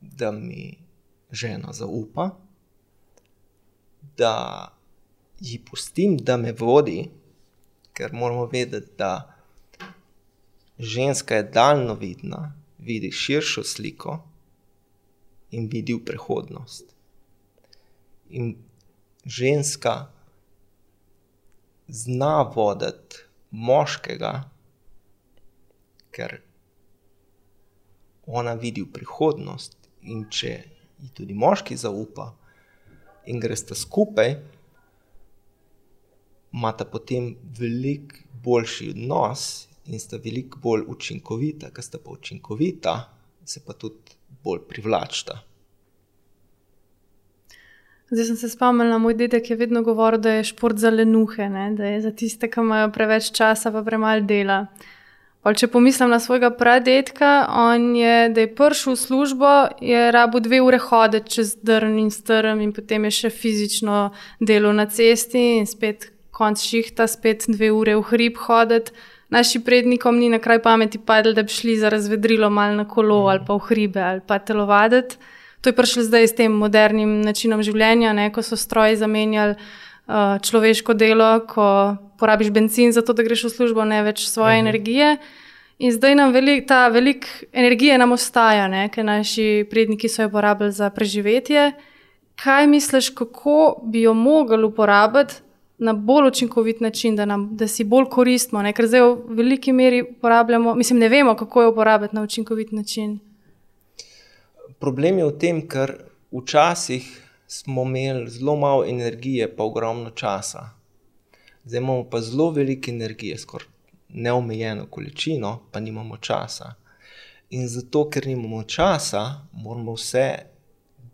Speaker 2: da mi žena zaupa, da ji pustim, da me vodi, ker moramo vedeti, da ženska je daljnovidna, vidi širšo sliko in vidi v prihodnost. In ženska zna voditi moškega, ker ona vidi v prihodnost. In če ji tudi moški zaupa in greste skupaj, imata potem veliko boljši odnos in sta veliko bolj učinkovita, ker sta pa učinkovita, se pa tudi bolj privlačita.
Speaker 1: Zdaj sem se spomnila, moj dedek je vedno govoril, da je šport za lenuhe, ne? da je za tiste, ki imajo preveč časa, pa premalo dela. Pol, če pomislim na svojega pradetka, on je, da je prišel v službo, je rabo dve ure hoditi čez drn in strm, in potem je še fizično delo na cesti, in spet konc šihta, spet dve ure v hrib hoditi. Naši prednikom ni na kraj pameti padlo, da bi šli za razvedrilo malo na kolo ali pa v hribe ali pa telovaditi. To je prišlo zdaj s tem modernim načinom življenja, ne, ko so stroji zamenjali uh, človeško delo, ko porabiš benzin za to, da greš v službo, ne več svoje uh mhm. -huh. energije. In zdaj nam velik, ta velik energije nam ostaja, ne? ker naši predniki so jo porabili za preživetje. Kaj misliš, kako bi jo mogli uporabiti na bolj učinkovit način, da, nam, da si bolj koristimo? Ne? Ker zdaj v veliki meri uporabljamo, mislim, ne vemo, kako jo uporabiti na učinkovit način.
Speaker 2: Problem je v tem, ker včasih smo imeli zelo malo energije, pa ogromno časa zdaj imamo pa zelo veliko energije, skoraj neomejeno količino, pa nimamo časa. In zato, ker nimamo časa, moramo vse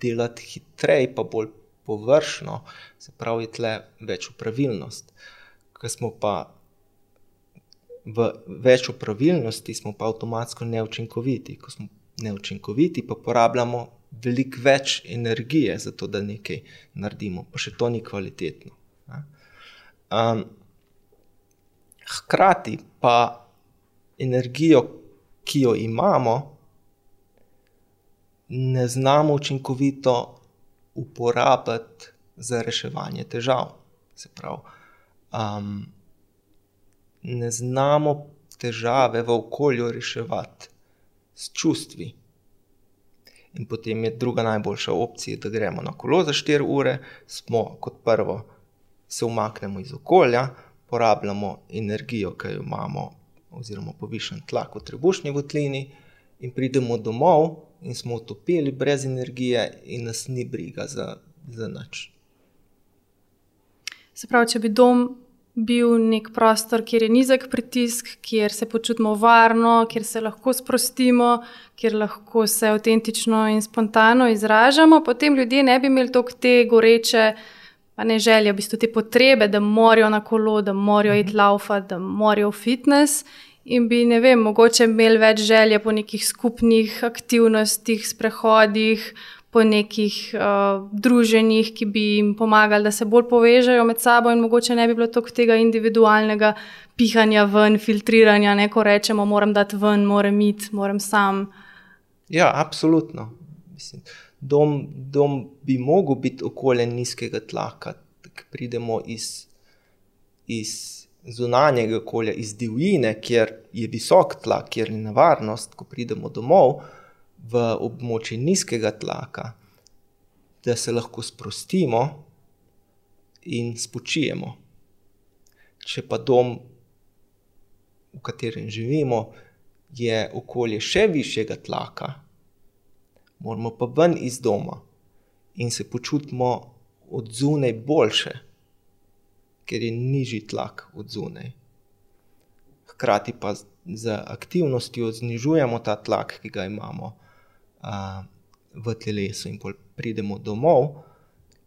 Speaker 2: delati hitreje, pa bolj površno, se pravi, tle več upravilnost. Ker smo pa v več upravilnosti, smo pa avtomatsko neučinkoviti. Ko smo neučinkoviti, pa porabljamo veliko več energije za to, da nekaj naredimo, pa še to ni kvalitetno. Um, hkrati pa energijo, ki jo imamo, ne znamo učinkovito uporabiti za reševanje težav. Se pravi, um, ne znamo težave v okolju reševati s čustvi. In potem je druga najboljša opcija, da gremo na kolo za 4 ure, smo kot prvo se umaknemo iz okolja, porabljamo energijo, ki jo imamo, oziroma povišen tlak v trebušni votlini, in pridemo domov in smo utopili brez energije, in nas ni briga za, za nič.
Speaker 1: Se pravi, če bi dom bil nek prostor, kjer je nizek pritisk, kjer se počutimo varno, kjer se lahko sprostimo, kjer lahko se avtentično in spontano izražamo, potem ljudje ne bi imeli toliko te goreče pa ne želje, v bistvu te potrebe, da morajo na kolo, da morajo iti laufa, da morajo v fitness. In bi, ne vem, mogoče imeli več želje po nekih skupnih aktivnostih, sprehodih, po nekih uh, druženjih, ki bi jim pomagali, da se bolj povežejo med sabo, in mogoče ne bi bilo toliko tega individualnega pihanja ven, filtriranja, ne ko rečemo, moram dati ven, moram iti, moram sam.
Speaker 2: Ja, absolutno. Mislim, dom, dom bi mogel biti okolje nizkega tlaka, da pridemo iz, iz zunanjega okolja, iz divjine, kjer je visok tlak, kjer je nevarnost, ko pridemo domov, v območju nizkega tlaka, da se lahko sprostimo in spočijemo. Če pa dom, v katerem živimo, je okolje še višjega tlaka, moramo pa ven iz doma in se počutimo od zunaj boljše, ker je nižji tlak od zunaj. Hkrati pa z aktivnostjo znižujemo ta tlak, ki ga imamo uh, v telesu, in pridemo domov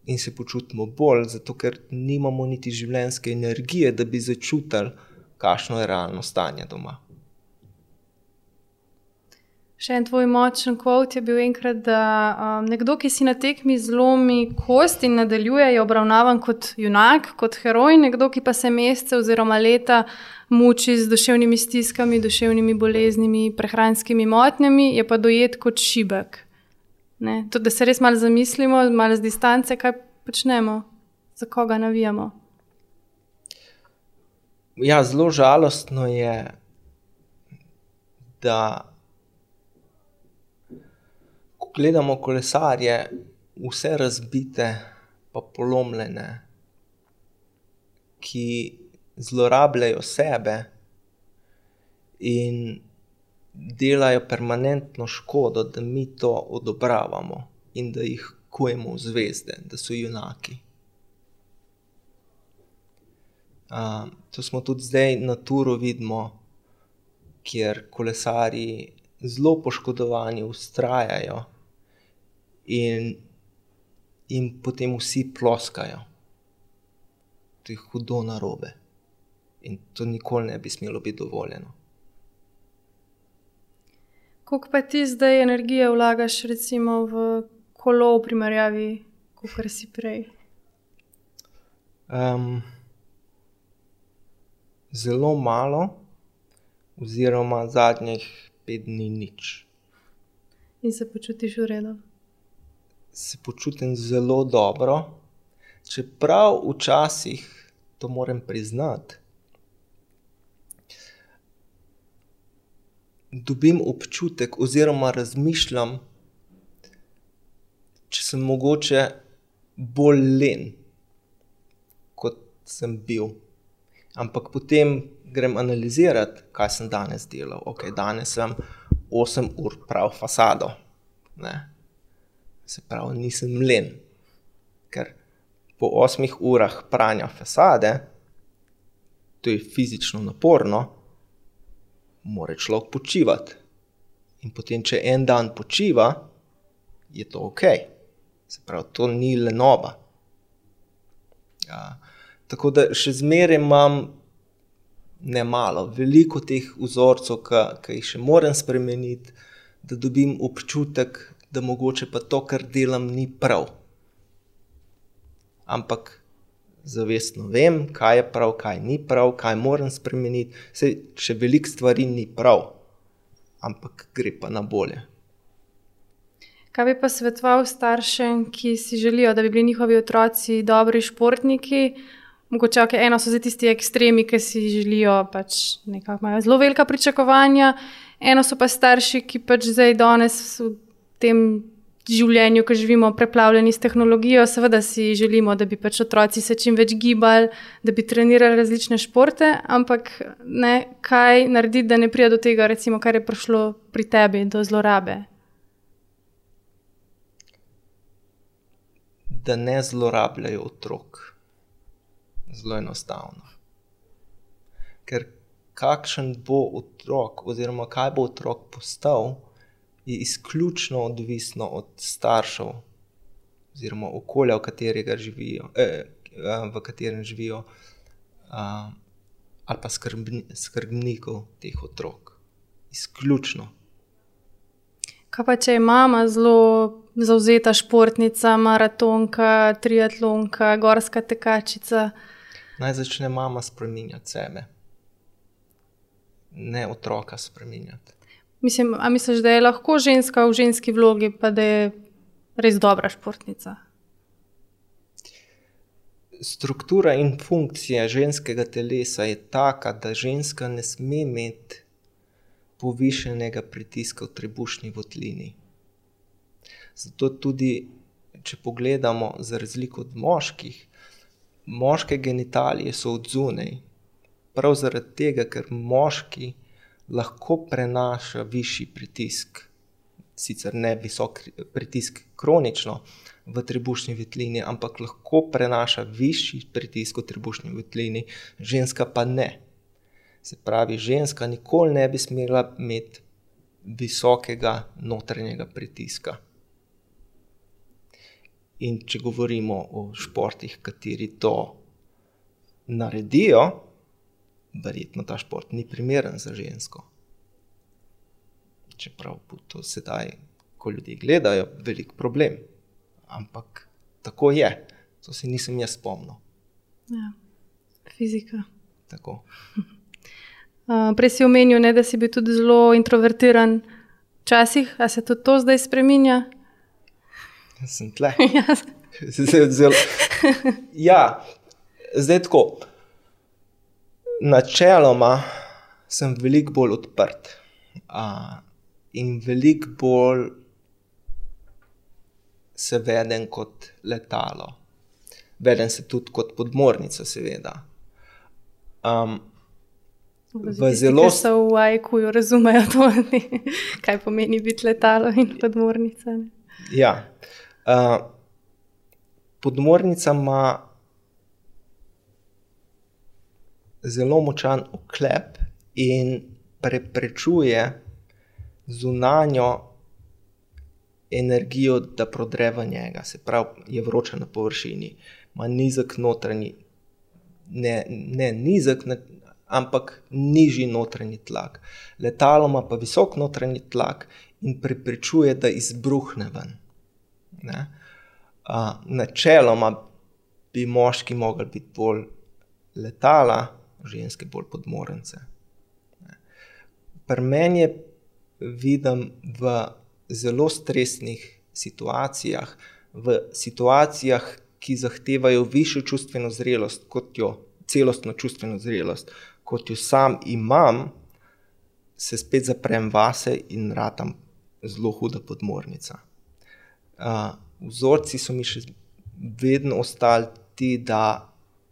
Speaker 2: in se počutimo bolj, zato ker nimamo niti življenjske energije, da bi začutili, kakšno je realno stanje doma.
Speaker 1: Še en tvoj močen kvot je bil enkrat, da um, nekdo, ki si na tekmi zlomi kost in nadaljuje, je obravnavan kot junak, kot heroj, nekdo, ki pa se mesece oziroma leta muči z duševnimi stiskami, duševnimi boleznimi, prehranskimi motnjami, je pa dojet kot šibek. Tudi, da se res malo zamislimo, malo z distance, kaj počnemo, za koga navijamo.
Speaker 2: Ja, zelo žalostno je, da gledamo kolesarje, vse razbite, pa polomljene, ki zlorabljajo sebe in delajo permanentno škodo, da mi to odobravamo in da jih kujemo v zvezde, da so junaki. Uh, to smo tudi zdaj na turu vidimo, kjer kolesari zelo poškodovani ustrajajo in, in potem vsi ploskajo. To je hudo narobe. In to nikoli ne bi smelo biti dovoljeno.
Speaker 1: Kako pa ti zdaj energijo vlagaš, recimo v kolo, v primerjavi, kot si prej?
Speaker 2: Um, zelo malo, oziroma zadnjih pet dni nič.
Speaker 1: In se počutiš v redu?
Speaker 2: Se počutim zelo dobro, čeprav včasih to moram priznati. dobim občutek, oziroma razmišljam, če sem mogoče bolj len, kot sem bil. Ampak potem grem analizirati, kaj sem danes delal. Ok, danes sem 8 ur prav fasado. Ne? Se pravi, nisem len. Ker po 8 urah pranja fasade, to je fizično naporno, mora človek počivati. In potem, če en dan počiva, je to ok. Se pravi, to ni le nova. Ja. Tako da še zmeraj imam ne malo, veliko teh vzorcev, ki jih še moram spremeniti, da dobim občutek, da mogoče pa to, kar delam, ni prav. Ampak zavestno vem, kaj je prav, kaj ni prav, kaj moram spremeniti. Sej, še veliko stvari ni prav, ampak gre pa na bolje.
Speaker 1: Kaj bi pa svetoval staršem, ki si želijo, da bi bili njihovi otroci dobri športniki? Mogoče okay, eno so zdaj tisti ekstremi, ki si želijo, pač nekako imajo zelo velika pričakovanja, eno so pa starši, ki pač zdaj danes v tem življenju, ko živimo, preplavljeni s tehnologijo, seveda si želimo, da bi pač otroci se čim več gibali, da bi trenirali različne športe, ampak ne, kaj narediti, da ne pride do tega, recimo, kar je prišlo pri tebi, do zlorabe.
Speaker 2: Da ne zlorabljajo otrok. Zelo enostavno. Ker kakšen bo otrok, oziroma kaj bo otrok postal, je izključno odvisno od staršev, oziroma okolja, v, živijo, eh, eh, v katerem živijo, eh, ali pa skrbni, skrbnikov teh otrok. Izključno.
Speaker 1: Kaj pa če je mama zelo zauzeta športnica, maratonka, triatlonka, gorska tekačica?
Speaker 2: Naj začne mama spremenjati sebe, ne otroka spremenjati.
Speaker 1: Mislim, a misliš, da je lahko ženska v ženski vlogi, pa da je res dobra športnica?
Speaker 2: Struktura in funkcija ženskega telesa je taka, da ženska ne sme imeti povišenega pritiska v trebušni votlini. Zato tudi, če pogledamo, za razliko od moških, moške genitalije so odzunaj. Prav zaradi tega, ker moški lahko prenaša višji pritisk, sicer ne visok pritisk kronično v trebušni vitlini, ampak lahko prenaša višji pritisk v trebušni vitlini, ženska pa ne. Se pravi, ženska nikoli ne bi smela imeti visokega notranjega pritiska. In če govorimo o športih, kateri to naredijo, verjetno ta šport ni primeren za žensko. Čeprav bo to sedaj, ko ljudje gledajo, velik problem. Ampak tako je, to si nisem jaz spomnil.
Speaker 1: Ja, fizika.
Speaker 2: Tako.
Speaker 1: Uh, [LAUGHS] prej si omenil, ne, da si bil tudi zelo introvertiran, včasih, a se tudi to zdaj spremenja?
Speaker 2: Jaz sem tle. [LAUGHS]
Speaker 1: Ja.
Speaker 2: Zelo. Ja, zdaj tako. Načeloma sem veliko bolj odprt uh, in veliko bolj se vedem kot letalo. Vedem se tudi kot podmornica, seveda. Um,
Speaker 1: v zelo. Se v Ajkuju razumejo, to, kaj pomeni biti letalo in podmornica. Ne?
Speaker 2: Ja. Uh, podmornica ima zelo močan oklep in preprečuje zunanjo energijo, da prodre v njega. Se pravi, je vroča na površini, ima nizek notranji, ne, ne nizek, ampak nižji notranji tlak. Letalo ima pa visok notranji tlak in preprečuje, da izbruhne ven. Ne? Uh, načeloma bi moški mogli biti bolj letala, ženske bolj podmornice. Pri meni je vidim v zelo stresnih situacijah, v situacijah, ki zahtevajo višjo čustveno zrelost, kot jo celostno čustveno zrelost, kot jo sam imam, se spet zaprem vase in ratam zelo huda podmornica. Uh, vzorci so mi še vedno ostali ti, da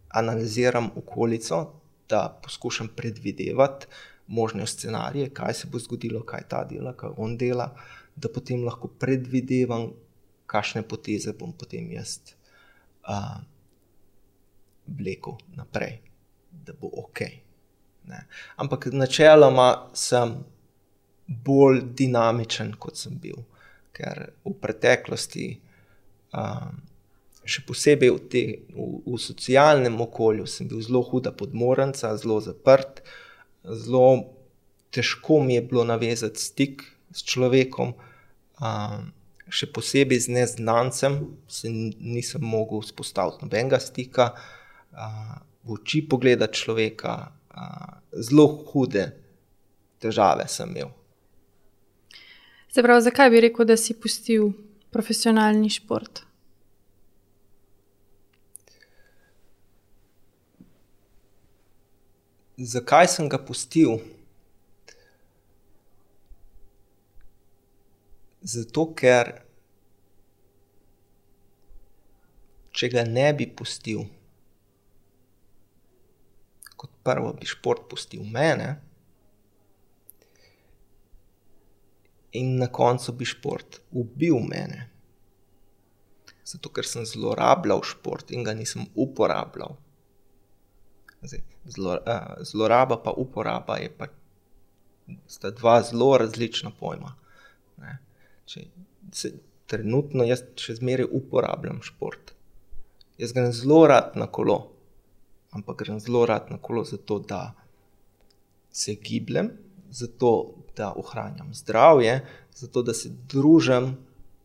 Speaker 2: analiziram okolico, da poskušam predvidevati možne scenarije, kaj se bo zgodilo, kaj ta dela, kaj on dela, da potem lahko predvidevam, kakšne poteze bom potem jaz uh, vlekel naprej, da bo ok. Ne. Ampak načeloma sem bolj dinamičen, kot sem bil, ker v preteklosti um, še posebej v, te, v, v socialnem okolju, sem bil zelo huda podmornica, zelo zaprt, zelo težko mi je bilo navezati stik s človekom, um, še posebej z neznancem, se nisem mogel vzpostaviti nobenega stika, uh, v oči pogledati človeka, uh, zelo hude težave sem imel.
Speaker 1: Se pravi, zakaj bi rekel, da si pustil profesionalni šport?
Speaker 2: Zakaj sem ga pustil? Zato, ker če ga ne bi pustil, kot prvo bi šport pustil mene, in na koncu bi šport ubil mene. Zato, ker sem zlorabljal šport in ga nisem uporabljal. Zdaj, zloraba pa uporaba je pa sta dva zelo različna pojma. Če, se, trenutno jaz še zmeraj uporabljam šport. Jaz grem zelo rad na kolo, ampak grem zelo rad na kolo zato, da se gibljem, zato, da ohranjam zdravje, zato, da se družim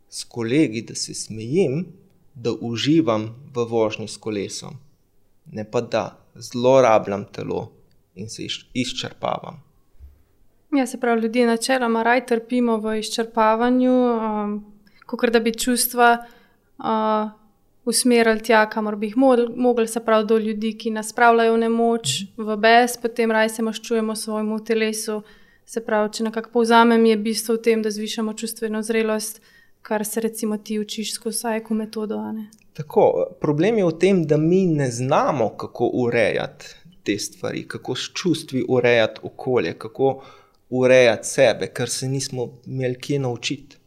Speaker 2: s kolegi, da se smejim, da uživam v vožnji s kolesom, ne pa da zlorabljam telo in se izčrpavam.
Speaker 1: Ja, se pravi, ljudje načeloma raj trpimo v izčrpavanju, um, kot da bi čustva uh, usmerili tja, kamor bi jih mogli, se pravi, do ljudi, ki nas spravljajo v nemoč, v bes, potem raj se maščujemo svojemu telesu. Se pravi, če nekako povzamem, je bistvo v tem, da zvišamo čustveno zrelost, kar se recimo ti učiš skozi sajko metodo.
Speaker 2: Tako, problem je v tem, da mi ne znamo, kako urejati te stvari, kako s čustvi urejati okolje, kako urejati sebe, ker se nismo imeli kje naučiti.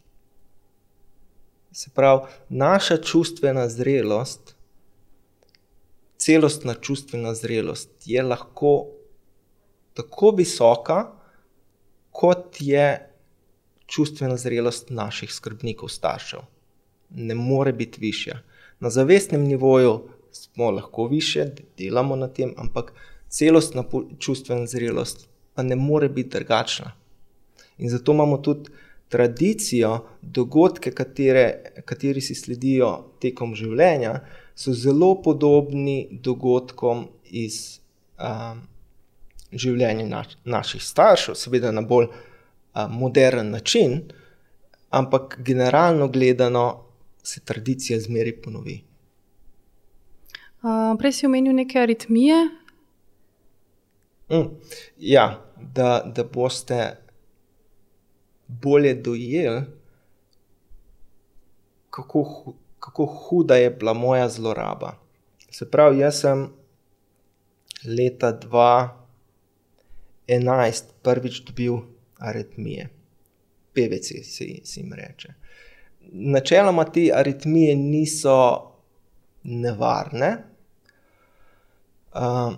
Speaker 2: Se pravi, naša čustvena zrelost, celostna čustvena zrelost je lahko tako visoka, kot je čustvena zrelost naših skrbnikov, staršev. Ne more biti višja. Na zavestnem nivoju smo lahko više, delamo na tem, ampak celostna čustvena zrelost pa ne more biti drugačna. In zato imamo tudi tradicijo, dogodke, katere, kateri si sledijo tekom življenja, so zelo podobni dogodkom iz um, življenja naš, naših staršev, seveda na bolj um, modern način, ampak generalno gledano se tradicija zmeri ponovi.
Speaker 1: Uh, prej si omenil neke aritmije.
Speaker 2: Mm, ja, da, da boste bolje dojeli, kako, kako huda je bila moja zloraba. Se pravi, jaz sem leta 2011 prvič dobil aritmije, PVC se jim reče. Načeloma te aritmije niso nevarne, um,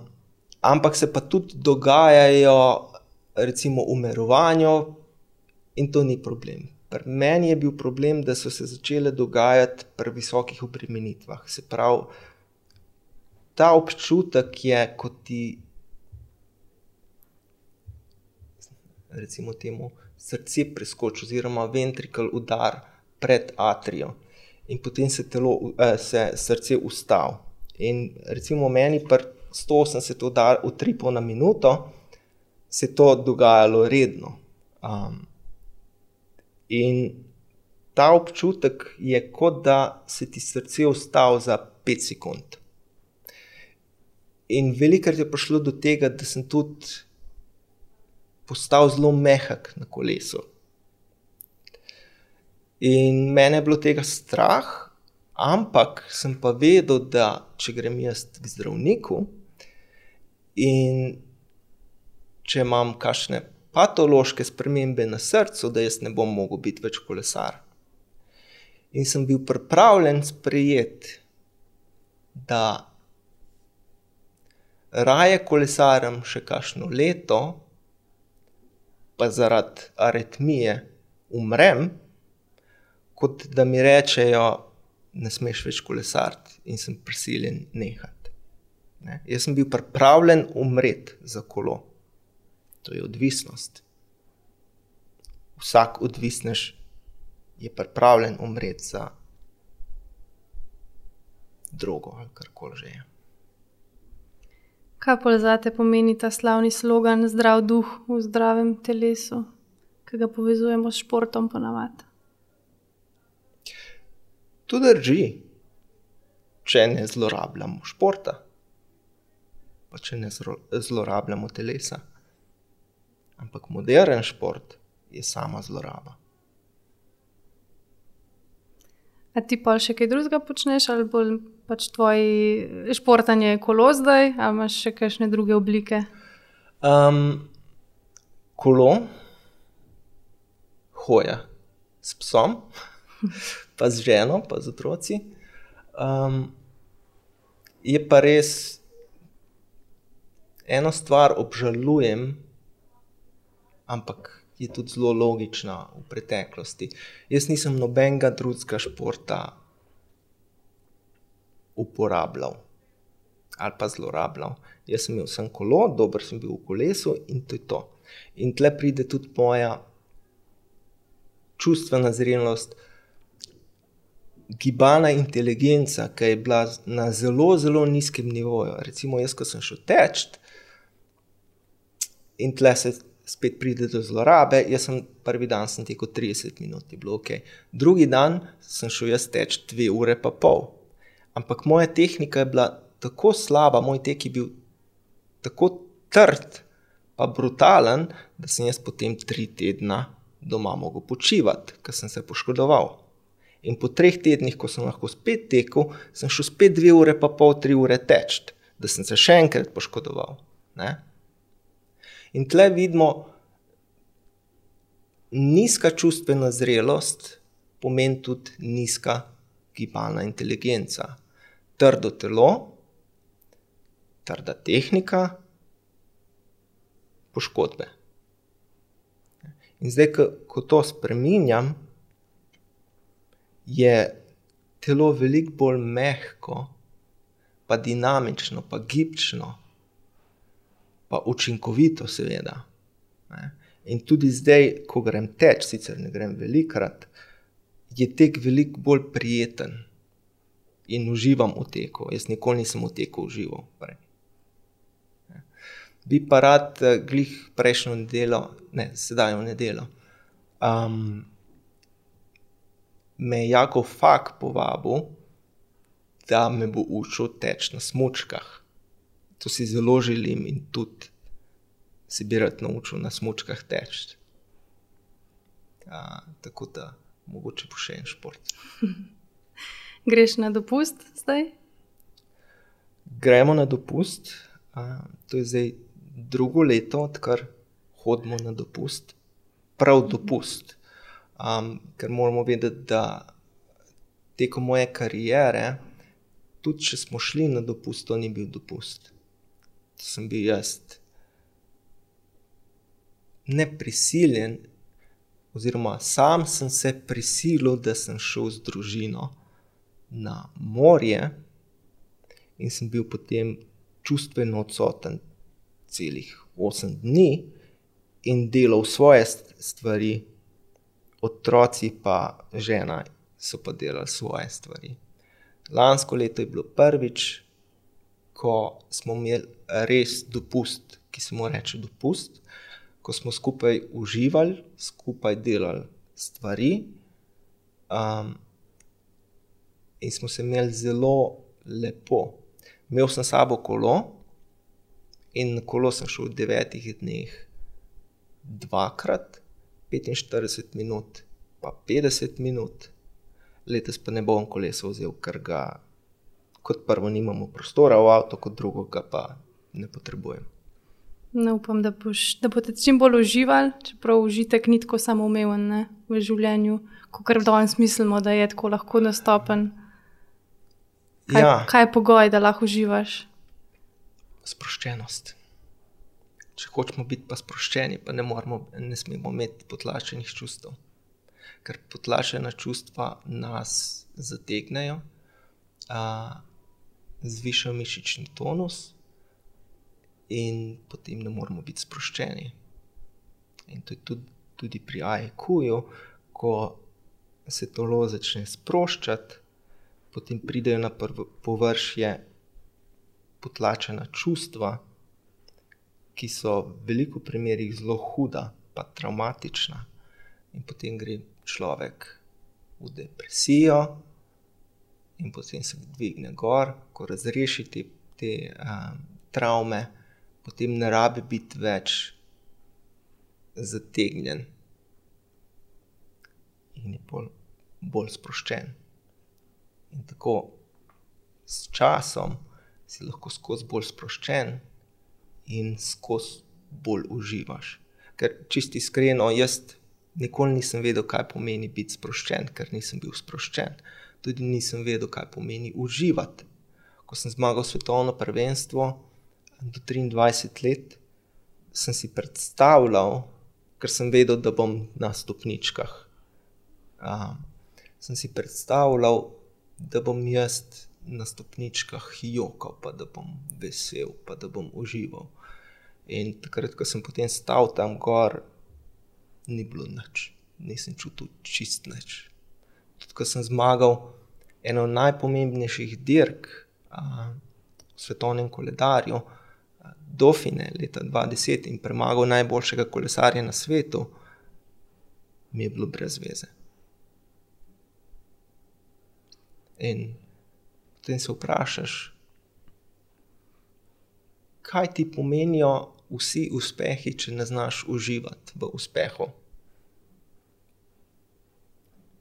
Speaker 2: ampak se pa tudi dogajajo, recimo, v umirovanju, in to ni problem. Pri meni je bil problem, da so se začele dogajati pri visokih obremenitvah. Se pravi, ta občutek je, kot ti, recimo, temu srce preskoči, oziroma ventrikal udar pred atrijo, in potem se, telo, eh, se srce ustavi. Recimo meni, pri 180 udarih, v 3,5 na minuto, se to dogajalo redno. Um, In ta občutek je kot da se ti srce ustavi za 5 sekund. In velikokrat je prišlo do tega, da sem tudi postal zelo mehak na kolesu. In mene je bilo tega strah, ampak sem pa vedel, da če grem jaz k zdravniku in če imam kakšne patološke spremembe na srcu, da jaz ne bom mogel biti več kolesar. In sem bil pripravljen sprejeti, da raje kolesarjem še kakšno leto, pa zaradi aritmije umrem, kot da mi rečejo, ne smeš več kolesariti in sem prisiljen nehati. Ne? Jaz sem bil pripravljen umreti za kolo to je odvisnost. Vsak odvisnež je pripravljen umreti za drugo ali kar koli že je.
Speaker 1: Kaj pa za te pomeni ta slavni slogan, zdrav duh v zdravem telesu, ki ga povezujemo s športom, ponavadi?
Speaker 2: To drži, če ne zlorabljamo športa, pa če ne zlorabljamo telesa. Ampak moderen šport je sama zloraba.
Speaker 1: A ti pa še kaj drugega počneš, ali bolj pač tvoj športanje kolo zdaj, ali imaš še kakšne druge oblike?
Speaker 2: Um, kolo, hoja s psom, [LAUGHS] pa z ženo, pa z otroci. Um, je pa res eno stvar obžalujem, ampak je tudi zelo logična v preteklosti. Jaz nisem nobenega drugega športa uporabljal ali pa zlorabljal. Jaz sem imel samo kolo, dober sem bil v kolesu in to je to. In tle pride tudi moja čustvena zrelost, gibalna inteligenca, ki je bila na zelo, zelo nizkem nivoju. Recimo, jaz, ko sem šel teč in tle se spet pride do zlorabe. Jaz sem prvi dan sem tekel 30 minut, je bilo ok. Drugi dan sem šel jaz teč 2 ure pa pol. Ampak moja tehnika je bila tako slaba, moj tek je bil tako trd, pa brutalen, da sem jaz potem tri tedna doma mogel počivati, ker sem se poškodoval. In po treh tednih, ko sem lahko spet tekel, sem šel spet dve ure, pa pol, tri ure teč, da sem se še enkrat poškodoval. Ne? In tle vidimo, nizka čustvena zrelost pomeni tudi nizka gibalna inteligenca. Trdo telo, trda tehnika, poškodbe. In zdaj, ko, to spremenjam, je telo veliko bolj mehko, pa dinamično, pa gibčno, pa učinkovito, seveda. In tudi zdaj, ko grem teč, sicer ne grem velikrat, je tek veliko bolj prijeten in uživam v teku. Jaz nikoli nisem v teku užival. Prej bi pa rad, eh, glih prejšnjo nedeljo, ne, sedaj v nedeljo. Um, me je jako fak povabil, da me bo učil teč na smočkah. To si zelo želim in tudi si bi rad naučil na smočkah teč. Ja, tako da, mogoče bo še en šport. [LAUGHS]
Speaker 1: Greš na dopust zdaj?
Speaker 2: Gremo na dopust. Uh, to je zdaj drugo leto, odkar hodimo na dopust, prav dopust. Um, ker moramo vedeti, da tekom moje kariere, tudi če smo šli na dopust, to ni bil dopust. To sem bil jaz. Neprisiljen, oziroma sam sem se prisilil, da sem šel z družino na morje, in sem bil potem čustveno odsoten celih 8 dni in delal svoje stvari, otroci pa žena so pa delali svoje stvari. Lansko leto je bilo prvič, ko smo imeli res dopust, ki se mu reče dopust, ko smo skupaj uživali, skupaj delali stvari. Um, in smo se imeli zelo lepo. Imel sem sabo kolo, In na kolo sem šel v devetih dneh, dvakrat, 45 minut, pa 50 minut, letos pa ne bom kolesa vzel, ker ga kot prvo nimamo prostora v avtu, kot drugo pa ne potrebujem.
Speaker 1: Ne upam, da, boš, da boste čim bolj uživali, čeprav užitek ni tako samoumeven ne, v življenju, kot danes mislimo, da je tako lahko dostopen. Kaj, ja. kaj je pogoj, da lahko uživaš?
Speaker 2: sproščenost. Če hočemo biti pa sproščeni, pa ne, moramo, ne smemo imeti potlačenih čustev. Ker potlačena čustva nas zategnejo, zvišajo mišični tonus, in potem ne moramo biti sproščeni. In to je tudi, tudi pri AEQ-ju, ko se telo začne sproščati, potem pridejo na površje potlačena čustva, ki so v veliko primerih zelo huda, pa traumatična, in potem gre človek v depresijo, in potem se dvigne gor, ko razreši te, te um, travme, potem ne rabi biti več zategnjen in je bolj, bolj sproščen. In tako s časom si lahko skozi bolj sproščen in skozi bolj uživaš. Ker čisti iskreno, jaz nikoli nisem vedel, kaj pomeni biti sproščen, ker nisem bil sproščen. Tudi nisem vedel, kaj pomeni uživati. Ko sem zmagal svetovno prvenstvo do 23 let, sem si predstavljal, ker sem vedel, da bom na stopničkah. Um, sem si predstavljal, da bom jaz na stopničkah jokal, pa da bom vesel, pa da bom užival. In takrat, ko sem potem stal tam gor, ni bilo nič, nisem čutil čist nič. Tudi, ko sem zmagal eno najpomembnejših dirk a, v svetovnem koledarju, Dofine leta 2010 in premagal najboljšega kolesarja na svetu, mi je bilo brez veze. In potem se vprašaš, kaj ti pomenijo vsi uspehi, če ne znaš uživati v uspehu.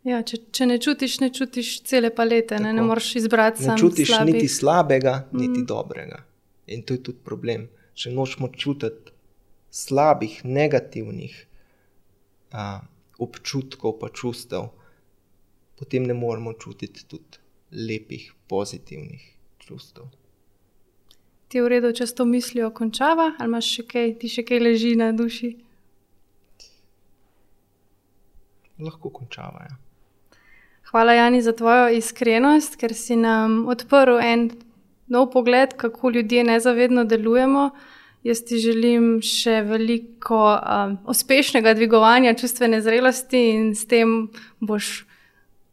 Speaker 1: Ja, če, če ne čutiš, ne čutiš cele palete, ne, ne
Speaker 2: Tako.
Speaker 1: moreš izbrati
Speaker 2: Ne
Speaker 1: samo
Speaker 2: čutiš
Speaker 1: slabih.
Speaker 2: niti slabega, niti mm. dobrega. In to je tudi problem. Če nočemo čutiti slabih, negativnih a, občutkov, pa čustev, potem ne moremo čutiti tudi lepih, pozitivnih čustev.
Speaker 1: Ti je v redu, če s to mislijo končava, ali imaš še kaj, ti še kaj leži na duši?
Speaker 2: Lahko končavajo.
Speaker 1: Hvala, Jani, za tvojo iskrenost, ker si nam odprl en nov pogled, kako ljudje nezavedno delujemo. Jaz ti želim še veliko um, uspešnega dvigovanja čustvene zrelosti in s tem boš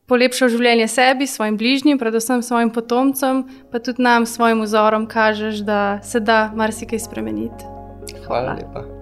Speaker 1: polepšal življenje sebi, svojim bližnjim, predvsem svojim potomcem, pa tudi nam, svojim vzorom, kažeš, da se da marsikaj spremeniti.
Speaker 2: Hvala lepa.